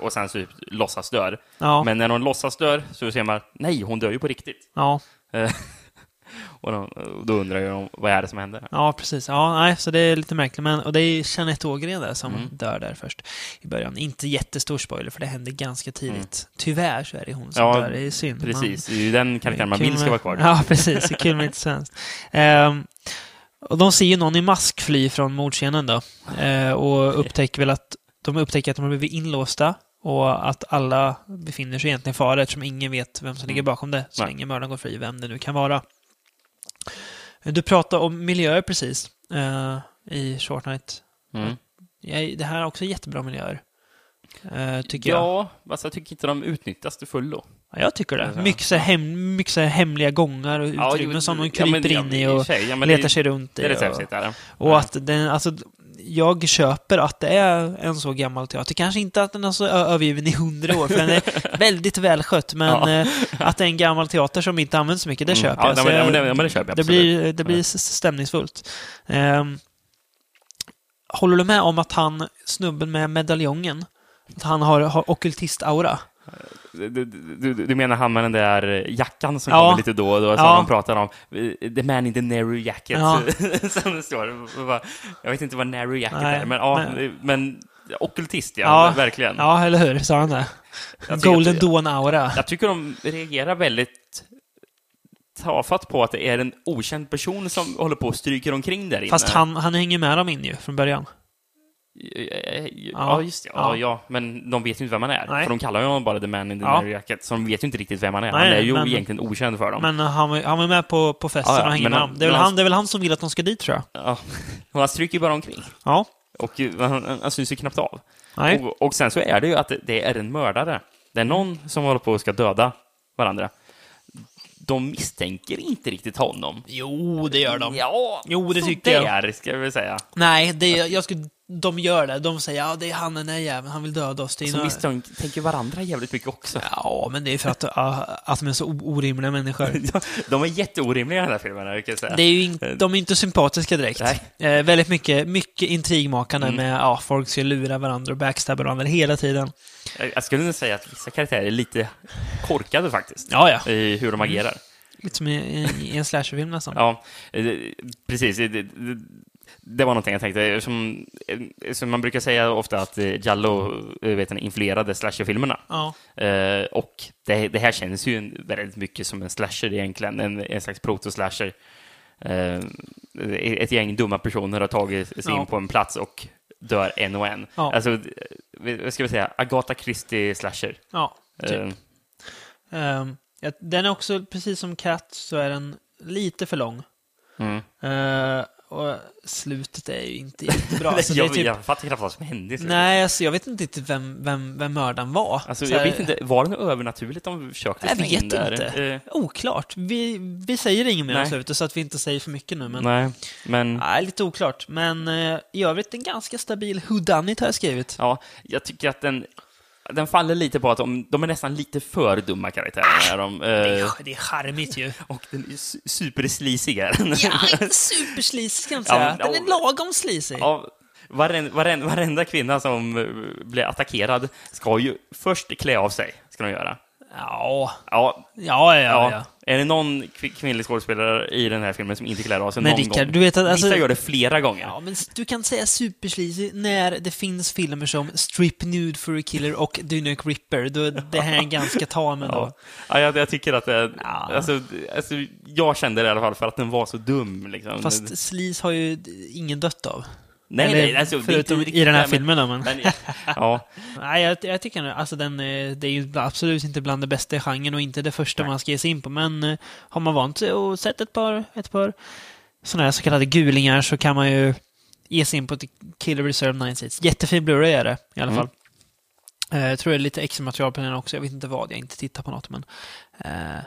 och sen så typ låtsas dör. Ja, Men när hon låtsas dör så ser man, nej, hon dör ju på riktigt. ja, Eh, och då, då undrar jag vad är det som händer? ja, precis. Ja, nej, så det är lite märkligt. Men, och det är Jeanette Ågren där som Mm. dör där först i början. Inte jättestor spoiler, för det händer ganska tidigt. Tyvärr så är det hon som Mm. Ja, dör. Det är synd. Man- Precis, det är ju den karaktären man vill ska vara kvar. Ja, precis. Det är kul med lite svenskt. Ehm, och de ser ju någon i mask fly från mordscenen då. Eh, och upptäcker väl att de upptäcker att de har blivit inlåsta och att alla befinner sig egentligen i fara eftersom ingen vet vem som ligger bakom det så länge mördaren går fri, vem det nu kan vara. Du pratade om miljöer precis eh, i Short Night. Mm. Ja, det här är också jättebra miljöer. Eh, tycker jag. Ja, alltså jag tycker inte de utnyttjas till fullo. Ja, jag tycker det. Ja. Mycket, så hem, mycket så hemliga gångar och Ja, utrymmen jo, som de ja, men- kryper ja, in i och och sig, ja, men letar det- sig runt i. Det är rätt och, och Ja. att den, alltså, jag köper att det är en så gammal teater. Kanske inte att den är så övergiven i hundra år, för den är väldigt välskött. Men Ja. eh, att det är en gammal teater som inte används så mycket, det Mm. köper Ja, jag. men- ja, jag- men ja, men det köper jag det blir, det blir s- stämningsfullt. Ehm, håller du med om att han, snubben med medaljongen, att han har, har ockultist-aura? Du, du, du, menar han med den där jackan som Ja. kommer lite då och då, som Ja. de pratar om. The man in the narrow jacket. Ja. som det står. Jag vet inte vad narrow jacket Nej, är, men ja, men- men, ockultist, ja, Ja. verkligen. Ja, eller hur? Sa han det? Golden Dawn-aura. Jag tycker de reagerar väldigt tafatt på att det är en okänd person som håller på och stryker omkring där inne. Fast han, han hänger med dem in ju, från början. Ja, just det. Ja, Ja. ja. men de vet ju inte vem han är. Nej. För de kallar ju honom bara The Man in the Ja. Jacket, så de vet ju inte riktigt vem han är. Nej, han är ju men- egentligen okänd för dem. Men han, var- han var med på, på festen Ja, och hänger men med dem. Det är, väl han, det är väl han som vill att de ska dit, tror jag. Ja. Och han stryker ju bara omkring. Ja. Och eh, han, han, syns ju knappt av. Nej. Och, och sen så är det ju att det är en mördare. Det är någon som håller på och ska döda varandra. De misstänker inte riktigt honom. Jo, det gör de. Ja, Jo, det tycker jag. ska väl säga. Nej, det, jag skulle, de gör det. De säger ja, det är han den där jäveln, han vill döda oss. Det är Så några- misstänker varandra jävligt mycket också. Ja, men det är för att, att de är så orimliga människor. De är jätteorimliga i den här filmen, kan jag säga. Det är ju in, de är inte sympatiska direkt. Eh, väldigt mycket, mycket intrigmakande Mm. med ja, folk ska lura varandra och backstabba varandra hela tiden. Jag- skulle nog säga att vissa karaktärer är lite korkade faktiskt. Ja, ja. I hur de agerar. Lite som i, i, i en slasherfilm nästan. Ja, eh, precis. Det, var någonting jag tänkte. Som, eh, som man brukar säga ofta att eh, Jallo eh, vet ni, influerade slasherfilmerna. Ja. Eh, och det, det här känns ju väldigt mycket som en slasher egentligen, en, en slags proto-slasher. Eh, ett gäng dumma personer har tagit sig Ja. in på en plats och dör en och en. Ja. Alltså, eh, vad ska vi säga, Agatha Christie slasher. Ja, typ. Eh, den är också, precis som Cat, så är den lite för lång. mm. Eh, och slutet är ju inte jättebra. Alltså, jag, typ, jag fattar knappt vad som hände. nej, alltså, jag vet inte riktigt vem, vem, vem mördaren var. Alltså, Så jag här- vet inte, var det något övernaturligt de försökte Jag slänga in vet där? inte. Eh, Oklart. Vi, vi säger inget mer om Nej. slutet så att vi inte säger för mycket nu. Men, nej. nej, men lite oklart. Men eh, i övrigt en ganska stabil whodunit har jag skrivit. ja, jag tycker att den, den faller lite på att de, de är nästan lite för dumma karaktärer. Är de, Det är, eh, det är charmigt ju. och den är su- superslisig är den. Ja, superslisig inte Ja, säga. men- Den är lagom slisig. Ja, varenda, varenda, varenda kvinna som eh, blir attackerad ska ju först klä av sig. Ska de göra. Ja, Ja, ja, ja. ja. ja. Är det någon kv- kvinnlig skådespelare i den här filmen som inte klär av sig Men någon Rickard, gång? du vet att alltså... Vissa gör det flera gånger. Ja, men du kan säga superslisig när det finns filmer som Strip Nude for a Killer och Dynamic Ripper. Då det här är ganska tam ändå. Ja, ja jag, jag tycker att det, Ja. alltså, alltså, jag kände det i alla fall för att den var så dum. Liksom. Fast Sleaze har ju ingen dött av. nej, Eller, nej, alltså, förutom inte i den här riktigt- filmen då, men... Men, ja, Nej, jag, jag tycker alltså den, eh, det är ju absolut inte bland det bästa i genren och inte det första Nej. man ska ge sig in på. Men eh, har man vant sig och sett ett par, ett par sådana här så kallade gulingar så kan man ju ge sig in på Killer Reserve 9 Seats. Jättefin Blu-ray är det i alla Mm. fall. Eh, Jag tror det är lite extra material på den också. Jag vet inte vad, jag har inte tittat på något men... eh,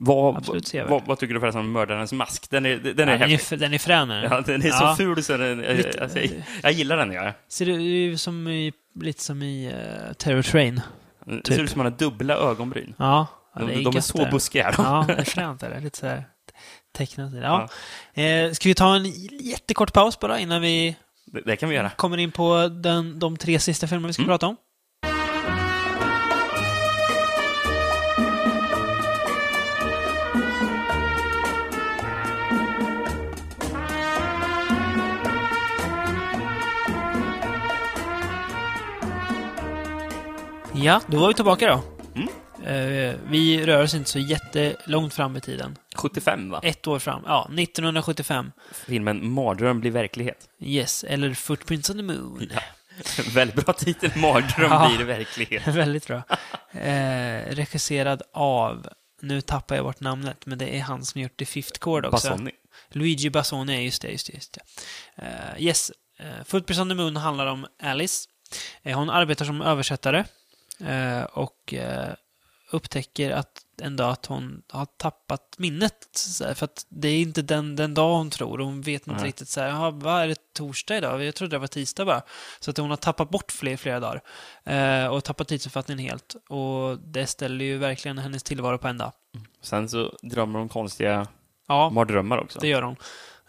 vad, vad, vad tycker du förresten om Mördarens mask? Den är, den är är, häftig. den är frän. Ja, den är Ja. så ful så den, Lite- alltså, jag, jag gillar den. Jag. Ser det ut som i, lite som i uh, Terror Train. Det Typ. ser ut som att man har dubbla ögonbryn. Ja, ja De, det är de är så där. buskiga. de. Ja, det är fränt är det. Lite såhär tecknat. i det. Ja. Eh, ska vi ta en jättekort paus bara innan vi Det, det kan vi göra. kommer in på den, de tre sista filmerna vi ska Mm. prata om? Ja, då var vi tillbaka då. Mm. Eh, vi rör oss inte så jättelångt fram i tiden. 75, va? Ett år fram. Ja, 1975. Filmen Mardröm blir verklighet. Yes, eller Footprints on the Moon. Ja. Väldigt bra titel, Mardröm Ja. blir verklighet. Väldigt bra. Eh, regisserad av, nu tappar jag bort namnet, men det är han som gjort The Fifth Chord också. Bassoni. Luigi Bassoni, just det, just det. Just det. Eh, yes, uh, Footprints on the Moon handlar om Alice. Eh, hon arbetar som översättare eh, och eh, upptäcker att en dag att hon har tappat minnet. För att det är inte den, den dag hon tror. Hon vet inte Nej. riktigt så här, "Jaha, vad är det torsdag idag? Jag trodde det var tisdag bara. Så att hon har tappat bort fler, flera dagar. Eh, och tappat tidsuppfattningen helt. Och det ställer ju verkligen hennes tillvaro på ända. Sen så drömmer de konstiga Ja, mardrömmar också. det gör hon.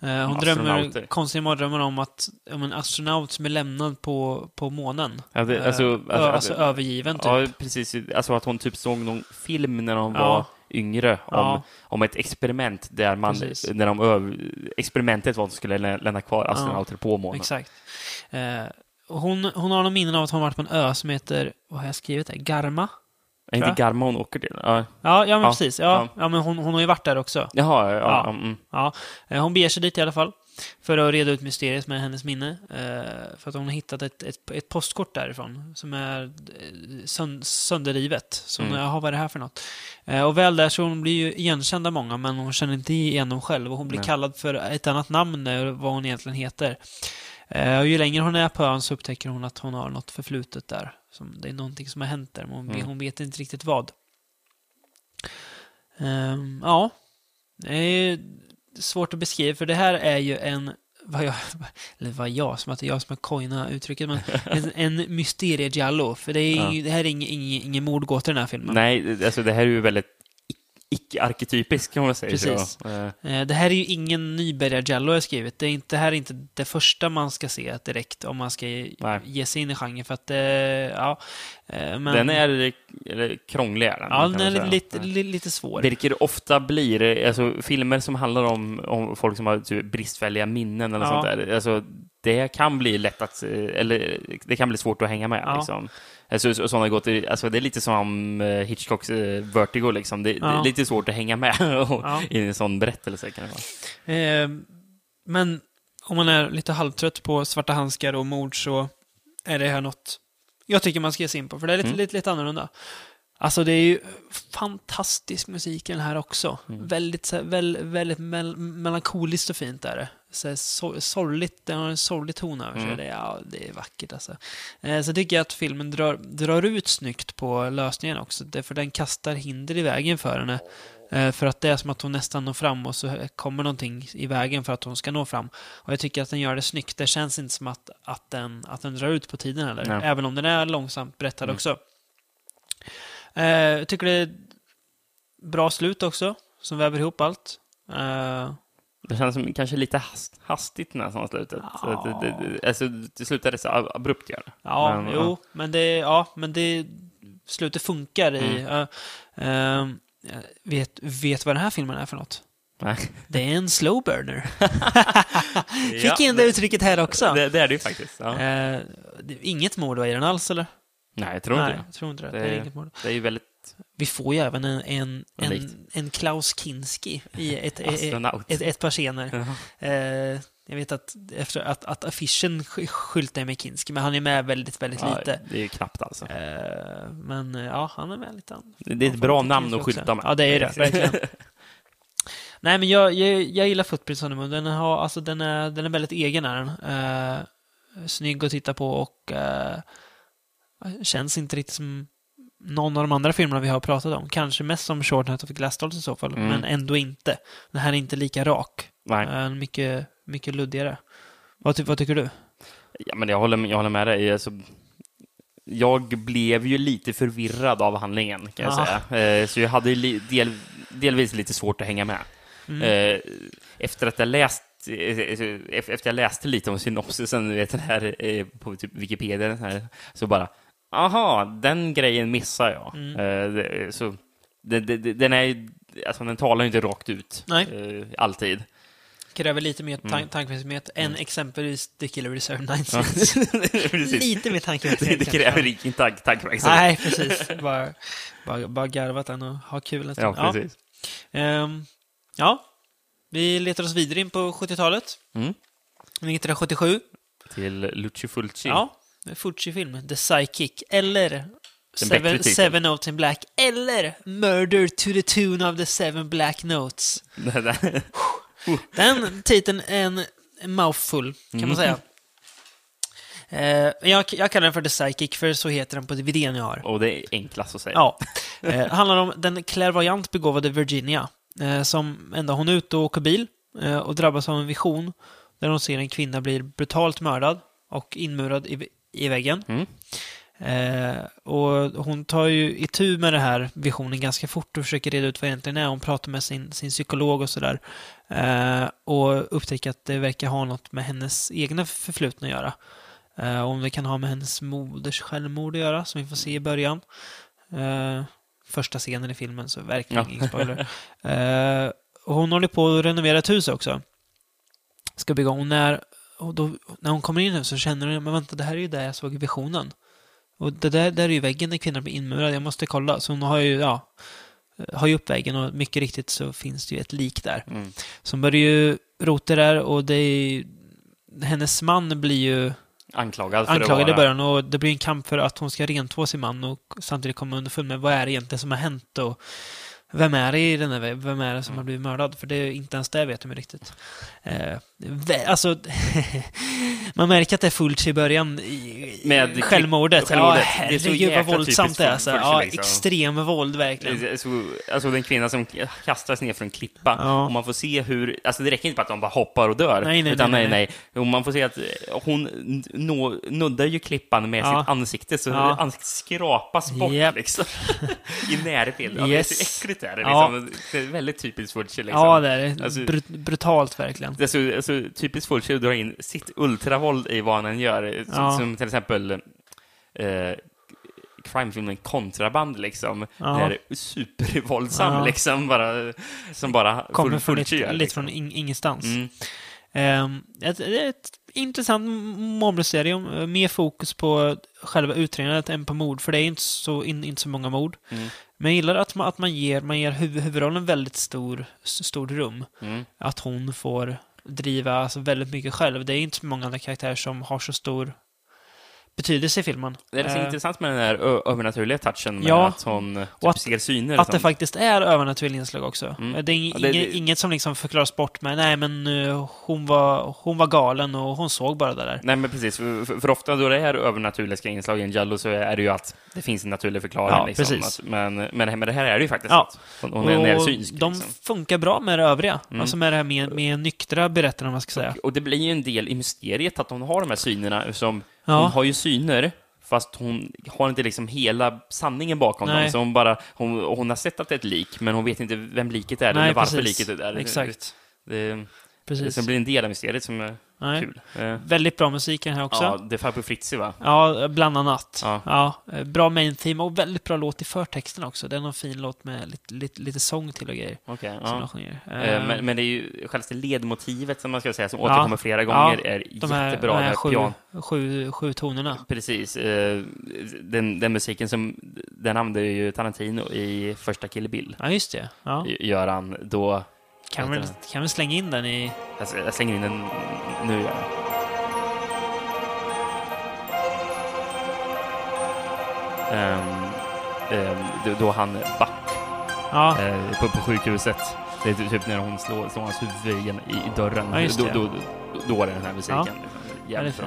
Eh, hon drömmer konstiga mardrömmar om att om en astronaut som är lämnad på, på månen. Ja, det, Eh, alltså, ö- alltså, alltså övergiven typ. Ja, precis. Alltså att hon typ såg någon film när hon Ja. var yngre om, Ja. om ett experiment där man, Precis. när de öv, experimentet var att de skulle lä- lämna kvar astronauter på månen. Exakt. Eh, hon, hon har någon minnen av att hon varit på en ö som heter, vad har jag skrivit där? Garma? Är inte. Garma hon åker till? Ja. Ja, ja men Ja, precis. Ja, ja. men hon, hon har ju varit där också. Jaha, ja. Ja. Mm. Ja, eh, hon beger sig dit i alla fall. För att reda ut mysteriet med hennes minne. Eh, för att hon har hittat ett, ett, ett postkort därifrån som är eh, sönd, sönderrivet. Så hon, Mm. jaha, vad är det här för något? Och väl där så hon blir ju igenkänd av många, men hon känner inte igen dem själv. Och hon blir Nej. kallad för ett annat namn, vad hon egentligen heter. Och ju längre hon är på ön så upptäcker hon att hon har något förflutet där. Som, det är någonting som har hänt där, men hon, Mm. hon vet inte riktigt vad. Ehm, ja, det är svårt att beskriva, för det här är ju en, vad jag, eller vad jag, som att det är jag som har coinat uttrycket, men en, en mysteriegiallo. För det, är, Ja. det här är ingen, ingen, ingen mordgåta i den här filmen. Nej, alltså det här är ju väldigt ic- icke-arketypiskt kan man säga. Precis. Så. Eh, Eh, Det här är ju ingen nybörjar-giallo jag skrivit. Det, är inte, det här är inte det första man ska se direkt om man ska ge, Nej. ge sig in i genren. För att, eh, ja, eh, men, Den är eller, krånglig, är den, ja, den är lite, li, lite svår. Vilket ofta blir, alltså filmer som handlar om, om folk som har typ, bristfälliga minnen eller Ja. sånt där, alltså det kan bli lätt att, eh, eller det kan bli svårt att hänga med Ja. liksom. Alltså, så, sådana gått, i- alltså det är lite som eh, Hitchcocks eh, Vertigo liksom, det, det Ja. är lite svårt att hänga med och, Ja. i en sån berättelse kan det vara. Eh, men om man är lite halvtrött på svarta handskar och mord så är det här något jag tycker man ska ge sig in på, för det är lite, Mm. lite, lite annorlunda. Alltså det är ju fantastisk musik i den här också. Mm. Väldigt, väl, väldigt mel melankoliskt och fint är det. Så här, so sorgligt, den har en sorglig ton över sig. Mm. Det, ja, det är vackert alltså. Eh, så tycker jag att filmen drar, drar ut snyggt på lösningen också. Därför den kastar hinder i vägen för henne. Eh, För att det är som att hon nästan når fram och så kommer någonting i vägen för att hon ska nå fram. Och jag tycker att den gör det snyggt. Det känns inte som att, att, den, att den drar ut på tiden heller. Nej. Även om den är långsamt berättad Mm. också. Eh, Jag tycker det är bra slut också, som väver ihop allt. Eh, Det känns som kanske lite hast, hastigt nästan slutet. Så att det, det, det, alltså, det slutade så ab- abrupt gör det. Ja, Men, jo, men det, ja, men det slutet funkar i... Mm. eh, eh, vet, vet vad den här filmen är för något? Nej. Det är en slow burner. Fick Ja, in det uttrycket här också. Det, det är det ju faktiskt. Ja. Det är inget mord i den alls, eller? Nej, jag tror Nej, inte jag tror inte det. det. Det är Det, inget mord. det är ju väldigt Vi får ju även en, en, en, en Klaus Kinski i ett, ett, ett, par scener. Eh, jag vet att, efter att, att affischen sk- skyltar med Kinski, men han är med väldigt, väldigt Ja, lite. det är knappt alltså. Eh, men eh, ja, han är med lite. Det är ett bra namn att skylta med. Ja, det är det, verkligen. Nej, men jag, jag, jag gillar Footprints on the Moon. Den, har, alltså, den, är, den är väldigt egen, är den. Eh, snygg att titta på och eh, känns inte riktigt som någon av de andra filmerna vi har pratat om. Kanske mest som Short Night of Glass Dolls i så fall, Mm. men ändå inte. Den här är inte lika rak. Nej. Eh, mycket, mycket luddigare. Vad, ty, vad tycker du? Ja, men jag håller, jag håller med dig. Alltså, jag blev ju lite förvirrad av handlingen, kan jag Ja. säga. Eh, så jag hade del, delvis lite svårt att hänga med. Mm. Eh, efter att jag läst efter jag läste lite om synopsisen, du vet den här på typ Wikipedia, den här, så bara, aha, den grejen missar jag. Mm. Eh, så, det, det, den är alltså den talar ju inte rakt ut, eh, alltid. kräver lite mer Mm. tan tankeverksamhet än exempelvis The Killer Reserve 9 Ja. Precis. Lite mer tankeverksamhet. det kräver ingen tank, tankeverksamhet. Nej, precis. Bara, bara, bara garvat den och ha kul en Ja, stund. precis. Ehm, ja, vi letar oss vidare in på 70-talet. Mm. 1977. Till Lucio Fulci. Ja, Fulci-film. The Psychic. Eller Seven. Seven Notes in Black. Eller Murder to the Tune of the Seven Black Notes. Den titeln är en en mouthful, kan man säga. Eh, jag, jag kallar den för The Psychic, för så heter den på DVDn jag har. Och det är enklast att säga. Ja. Eh, handlar om den klärvoajant begåvade Virginia, eh, som ändå hon är ute och åker bil eh, och drabbas av en vision där hon ser en kvinna bli brutalt mördad och inmurad i, i väggen. Mm. Eh, och hon tar ju itu med det här visionen ganska fort och försöker reda ut vad det egentligen är. Hon pratar med sin, sin psykolog och sådär. Eh, och upptäcker att det verkar ha något med hennes egna förflutna att göra. Eh, om det kan ha med hennes moders självmord att göra, som vi får se i början. Eh, första scenen i filmen, så verkligen Ja. ingen spoiler. Eh, hon håller på att renovera ett hus också. Ska bygga om. När, och då, när hon kommer in nu så känner hon, men vänta, det här är ju där jag såg i visionen. Och det där, där är ju väggen där kvinnan blir inmurad. Jag måste kolla. Så hon har ju, ja, har ju upp väggen och mycket riktigt så finns det ju ett lik där. Mm. Så hon börjar ju rota där och det är hennes man blir ju Anklagad för anklagad i att vara... början och det blir en kamp för att hon ska rentvå sin man och samtidigt komma underfund med vad är det egentligen som har hänt och vem är det i den här, vem är det som har blivit mördad? För det är inte ens det vet de riktigt. Eh, alltså, man märker att det är fullt i början i, Med självmordet. självmordet. Ja, Det är så herregud vad våldsamt det är. typiskt Så, Fulci, ja, liksom. extrem våld verkligen. Så, alltså den kvinna som kastas ner från en klippa. Ja. Och man får se hur, alltså det räcker inte bara att de bara hoppar och dör. Nej, nej, utan nej, nej, nej. nej. Och man får se att hon nå, nuddar ju klippan med Ja. sitt ansikte, så Ja. ansiktet skrapas bort Japp. liksom. I närbild. Yes. Det är så äckligt är det Ja. liksom. Det är väldigt typiskt Fulci liksom. Ja, det är det. Alltså- Brut- brutalt verkligen. Det är så, alltså, typiskt Fulci att dra in sitt ultravåld i vad han gör. Som, Ja. som till exempel eh, crimefilmen Kontraband, liksom. Ja. Är supervåldsam, Ja. liksom. Bara, som bara Kommer Ful- från Fulci lite, gör, lite liksom. från in, ingenstans. Mm. Ehm, ett, ett intressant mordmysterium. eh, Mer fokus på själva utredandet än på mord, för det är inte så, in, inte så många mord. Mm. Men jag gillar att man, att man ger, man ger huv, huvudrollen väldigt stor, s- stort rum. Mm. Att hon får driva alltså, väldigt mycket själv. Det är inte så många andra karaktärer som har så stor betydelse i filmen. Det är så Eh, intressant med den där ö- övernaturliga touchen med Ja. att hon eh, typ Och att- ser syner. Att det som- faktiskt är övernaturliga inslag också. Mm. Det är ing, Ja, det- inget, inget som liksom förklaras bort med nej men eh, hon var, hon var galen och hon såg bara det där. Nej, men precis. För, för, för ofta då det är övernaturliga inslag i en Jallo så är det ju att det finns en naturlig förklaring. Ja, liksom, precis. Att, men, men med det här är det ju faktiskt Ja. att hon, hon är närsynsk. de Liksom. funkar bra med det övriga. Mm. Alltså med det här med, med nyktra berättarna, om man ska säga. Och det blir ju en del i mysteriet att hon har de här synerna. Som, Ja. Hon har ju syner, fast hon har inte liksom hela sanningen bakom Nej. dem. Så hon, bara, hon, hon har sett att det är ett lik, men hon vet inte vem liket är Nej, eller varför precis. liket är där. Exakt. Det, Precis. det blir en del av mysteriet som är Nej. kul. Eh, Väldigt bra musik i den här också. Ja, Ja. det är Farbror Fritzi, va? bland annat. Ja. Ja. eh, bra main theme och väldigt bra låt i förtexten också. Det är någon fin låt med lite, lite, lite sång till och grejer. Som ja. de sjunger. Eh, Eh, Men, men det är ju självaste ledmotivet som man ska säga, som Ja. återkommer flera Ja, gånger, är de här, jättebra. de Det här sju, pian- sju, sju tonerna. Precis. Den, den musiken som, den använder ju Tarantino i första Kill Bill. Ja, just det. Ja. Gör han då... Kan, du. kan väl slänga in den i... Jag, jag slänger in den nu. Jag. Ehm, ehm, då- han Buck Ja, eh, på, på sjukhuset. Det är typ när hon slår, slår hans huvud i, i dörren. Ja, då, då, då, då är det den här musiken. Ja. Liksom.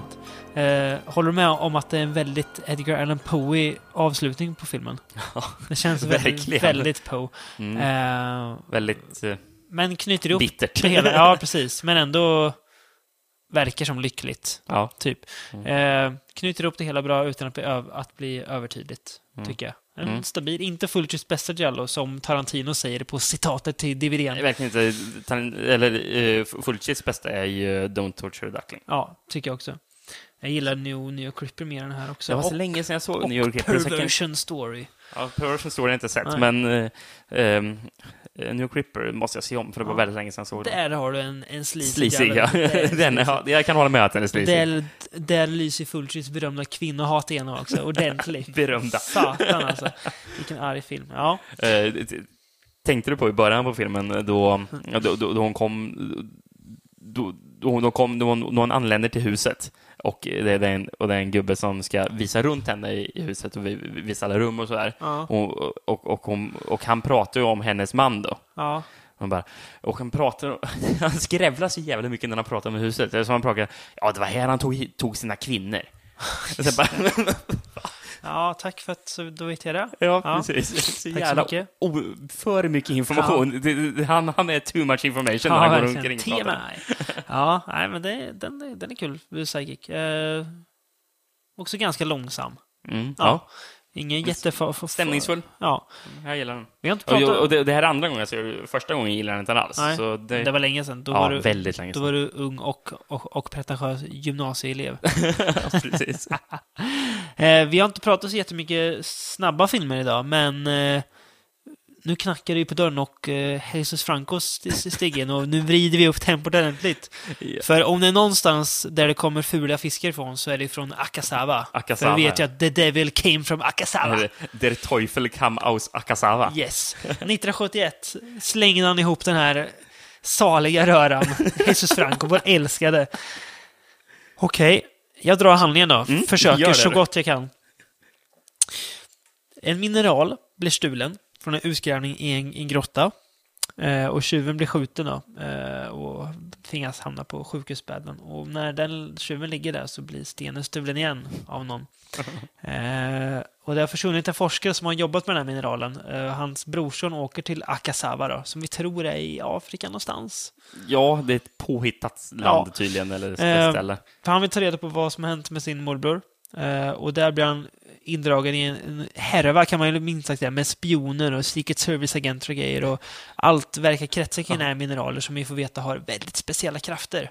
Eh, håller du med om att det är en väldigt Edgar Allan Poe avslutning på filmen? Det känns väldigt, väldigt Poe. Mm. Eh, Väldigt men knyter ihop bittert. hela. Ja, precis. Men ändå verkar som lyckligt. ja. Typ. Eh, knyter ihop det hela bra utan att bli, öv- att bli övertydligt, Mm. tycker jag. En Mm. stabil, inte Fulcis bästa Giallo som Tarantino säger på citatet till DVDn. verkligen inte... Tar- Eller uh, Fulcis bästa är ju Don't Torture Duckling. Ja, tycker jag också. Jag gillar New, New Creeper mer än den här också. Det var så och, länge sedan jag såg och New York jag kan- Perversion Story. Ja, Perversion Story har jag inte sett, Nej. men eh, ehm, Eh, New Cripper måste jag se om, för det var Ja. väldigt länge sedan jag såg den. Där har du en, en sleazy ja. Är den, ja. Jag kan hålla med att den är sleazy. Där, där lyser Fulcis berömda kvinnohat igenom också, ordentligt. Berömda. Satan alltså. Vilken arg film. Ja. Eh, tänkte du på i början på filmen då, då, då, då hon kom då, då, kom, då, hon, då hon anländer till huset och det, är en, och det är en gubbe som ska visa runt henne i, huset och vi- vi- visa alla rum och sådär. Ja. Och, och, och, hon, och han pratar ju om hennes man då. Ja. Han bara, och han pratar, han skrävlar så jävla mycket när han pratar om huset. Som han pratar, ja det var här han tog, tog sina kvinnor. Ja, tack för att då vet jag det. Ja, Ja. precis. Så Tack så mycket. för mycket information. Det, han, han är too much information när Ja, han går omkring och pratar. Ja, nej, men det, den, är- den är kul, Psychic. Eh, också ganska långsam. Mm, Ja. ja. Ingen jätte... Stämningsfull. Ja. Jag gillar den. Vi har inte Och, pratat... och det, det här är andra gången jag ser. Första gången gillar jag den inte alls. Nej, så det, det var länge sedan. Då, ja, var du, väldigt länge då sedan. var du ung och, och, och pretentiös gymnasieelev. ja, precis. Eh, vi har inte pratat så jättemycket snabba filmer idag, men eh, nu knackar det ju på dörren och eh, Jesus Francos st- steg in och nu vrider vi upp tempot ordentligt. Ja. För om det är någonstans där det kommer fula fiskar ifrån så är det från Akasawa. Akasawa, För vi vet ju att the devil came from Akasawa. Eller, Der Teufel kam aus Akasawa. Yes. 1971 slängde han ihop den här saliga röran. Jesus Franco, vår älskade. Okej, jag drar handlingen då. Mm, Försöker så gott jag kan. En mineral blir stulen från en utgrävning i en, i en grotta. Eh, och tjuven blir skjuten då, eh, och tvingas hamna på sjukhusbädden. Och när den tjuven ligger där så blir stenen stulen igen av någon. Eh, och det har försvunnit en forskare som har jobbat med den här mineralen. Eh, hans brorson åker till Akasawa då, som vi tror är i Afrika någonstans. Ja, det är ett påhittat land Ja. tydligen, eller Eh, ställe. För han vill ta reda på vad som har hänt med sin morbror. Eh, och där blir han indragen i en, en härva, kan man ju minst sagt säga, med spioner och Secret Service-agenter och grejer. Och allt verkar kretsa kring den här mineraler som vi får veta har väldigt speciella krafter.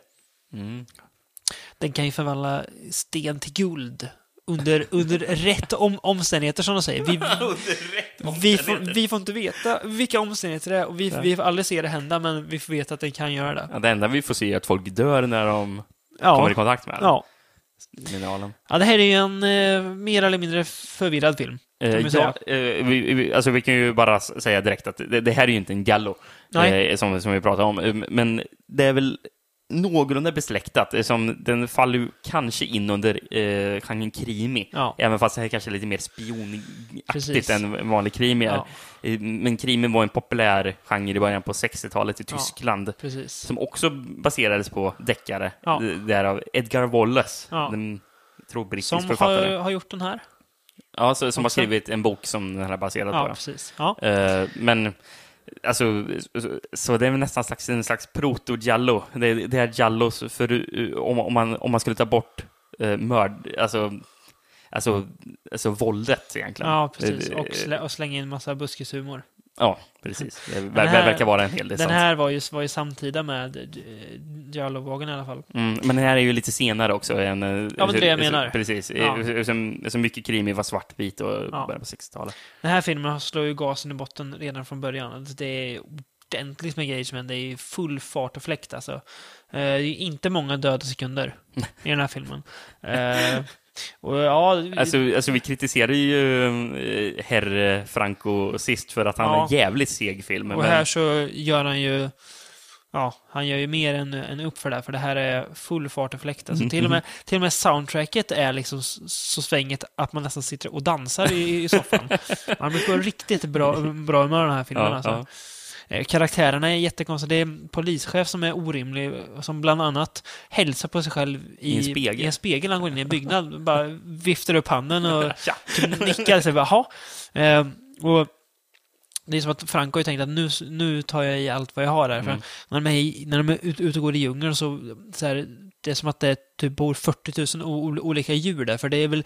Mm. Den kan ju förvandla sten till guld under, under rätt om, omständigheter, som de säger. Vi, vi, får, vi får inte veta vilka omständigheter det är och vi, vi får aldrig se det hända, men vi får veta att den kan göra det. Ja, det enda vi får se är att folk dör när de Ja, kommer i kontakt med den. ja. Mineralen. ja det här är ju en eh, mer eller mindre förvirrad film. Eh, vi ja, eh, vi, vi, alltså vi kan ju bara säga direkt att det, det här är ju inte en Gallo, Nej. eh, som, som vi pratade om, Eh, men det är väl någorlunda besläktat. Som, den faller ju kanske in under eh, genren krimi, Ja. även fast det här kanske är lite mer Precis. spionaktigt än vanlig krimi är. Ja. Eh, Men krimi var en populär genre i början på 60-talet i Ja. Tyskland. Precis. Som också baserades på deckare, Ja. därav Edgar Wallace, Ja. den tror brittisk Som författare. har, har gjort den här. Ja, så, som har också. skrivit en bok som den här är baserad Ja, på. precis. Ja. Eh, men, alltså, så, det är nästan slags, en slags proto-giallo. Det, det är giallos för, uh, om, om, man, om man skulle ta bort uh, mörd, alltså, alltså, alltså våldet egentligen. ja, precis. Eh, Och, slä, och slänga in massa buskishumor. Ja, precis. Det ver, här- verkar vara en hel del Den sånt. här var ju, var ju samtida med eh, Jallow-vågen i alla fall. Mm, men den här är ju lite senare också. Än, eh, Ja, men det är det jag menar. Precis. Ja. Som mycket krimi var svartvit och Ja. början på 60-talet. Den här filmen slår ju gasen i botten redan från början. Alltså, Det är ordentligt med grejer händer. Det är full fart och fläkt alltså. Eh, Det är inte många döda sekunder i den här filmen. Eh, Och ja, Alltså, alltså vi kritiserade ju eh, herr Franco sist för att han Ja. är en jävligt seg film. och men- här så gör han ju Ja, han gör ju mer än, än upp för det här, för det här är full fart och fläkt. Alltså, till, och med, till och med soundtracket är liksom så svänget att man nästan sitter och dansar i, i soffan. Man blir på riktigt bra, bra humör den här filmen. Ja, alltså. ja. Eh, Karaktärerna är jättekonstiga. Det är en polischef som är orimlig, som bland annat hälsar på sig själv i, I en spegel. i en spegel han går in i en byggnad. Bara viftar upp handen och typ nickar. Så bara. Eh, och det är som att Franco har tänkt att nu, nu tar jag i allt vad jag har. För Mm. när de är, i- när de är ute ut och går i djungeln så, så här, det är som att det typ bor 40 000 o- olika djur där. För det är väl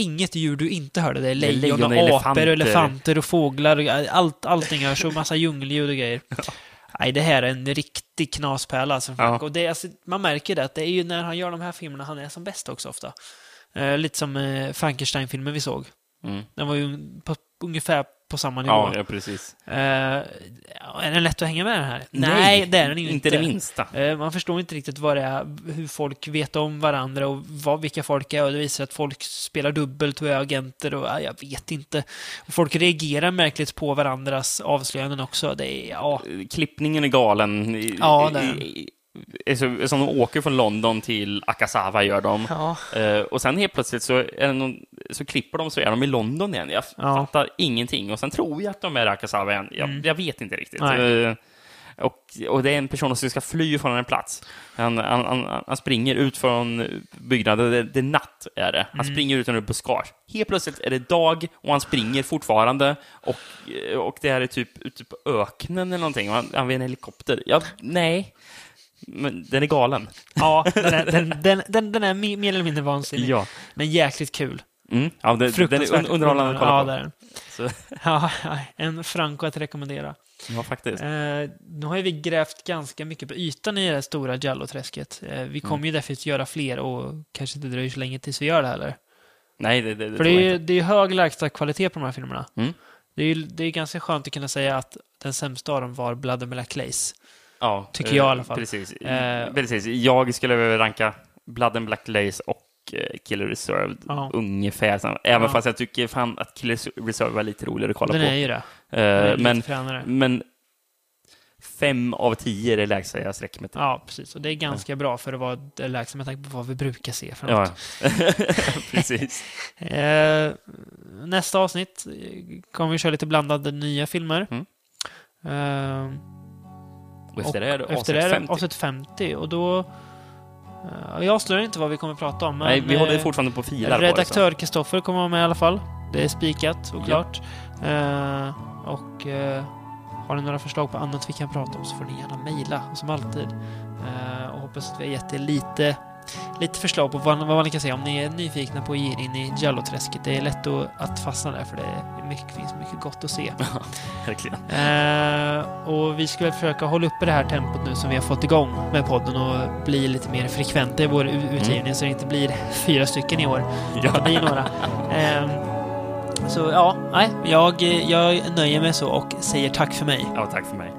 inget djur du inte hörde. Det är lejon, och lejon och apor och elefanter. elefanter och fåglar. Och allt, allting hörs och massa djungelljud och grejer. Nej, det här är en riktig knaspärla alltså. Ja. Och det, alltså, man märker det, att det är ju när han gör de här filmerna han är som bäst också ofta. Eh, lite som eh, Frankenstein-filmen vi såg. Mm. Den var ju på ungefär på samma nivå. Ja, ja precis. Eh, är den lätt att hänga med den här? Nej, det är den inte. Inte det minsta. Eh, Man förstår inte riktigt vad det är, hur folk vet om varandra och vad, vilka folk är. Och det visar att folk spelar dubbelt och är agenter och ja, jag vet inte. Och folk reagerar märkligt på varandras avslöjanden också. Det är, ja, Klippningen är galen. Ja, det är Som de åker från London till Akasawa gör de. ja, Eh, och sen helt plötsligt så, är någon, så klipper de så är de i London igen. Jag Ja. fattar ingenting. Och sen tror jag att de är i Akasawa igen. Jag, Mm. jag vet inte riktigt. Eh, och, och det är en person som ska fly från en plats. Han, han, han, han springer ut från byggnaden. Det, det är natt, är det. Han Mm. springer ut under buskage. Helt plötsligt är det dag och han springer fortfarande. Och, och det här är typ ute på öknen eller någonting. Han, han vill en helikopter. Ja, nej. Men den är galen. ja den, är, den, den, den, den är me- mer eller mindre vansinnig. Ja. Men jäkligt kul. Mm. ja det, den är underhållande att kolla ja, på. det är den. Så, Ja, en Franco att rekommendera. ja, faktiskt. Eh, nu har ju vi grävt ganska mycket på ytan i det här stora Jallo-träsket. Eh, vi kommer ju därför att göra fler och kanske inte dröjer så länge tills vi gör det heller. Nej, det, det, det För det är, ju- det är ju hög lägsta kvalitet på de här filmerna. Mm. Det är ju det är ganska skönt att kunna säga att den sämsta av dem var Blood and Black Lace. Ja, tycker jag i eh, alla fall. Precis. Eh, precis. Jag skulle ranka Blood and Black Lace och eh, Killer Reserved Ja. ungefär samma. Även Ja. fast jag tycker fan att Killer Reserved var lite roligare att kolla Den på. är ju det. Den Eh, är men, men fem av tio är det lägsta jag sträcker mig till. Ja, precis. Och det är ganska bra för att vara det lägsta med tanke på vad vi brukar se för Ja, något. precis. Eh, nästa avsnitt eh, kommer vi köra lite blandade nya filmer. Mm. Eh, Och efter det är det efter avsnitt det är det 50. avsnitt 50 och då... eh, jag avslöjar inte vad vi kommer att prata om, men... Nej, vi håller eh, fortfarande på och filar det, Redaktör Kristoffer kommer vara med i alla fall. Det är spikat och Ja. klart. Eh, och eh, har ni några förslag på annat vi kan prata om så får ni gärna mejla, som alltid. Eh, och hoppas att vi har gett er lite, lite förslag på vad, vad ni kan säga om ni är nyfikna på att ge er in i Jallo-träsket. Det är lätt att, fastna där för det mycket, finns mycket gott att se. så. Verkligen. Eh, och vi ska väl försöka hålla uppe det här tempot nu som vi har fått igång med podden och bli lite mer frekventa i vår u- utgivning så det inte blir fyra stycken i år. Ja. Det blir några. Ehm, så ja, nej, jag, jag nöjer mig så och säger tack för mig. ja, tack för mig.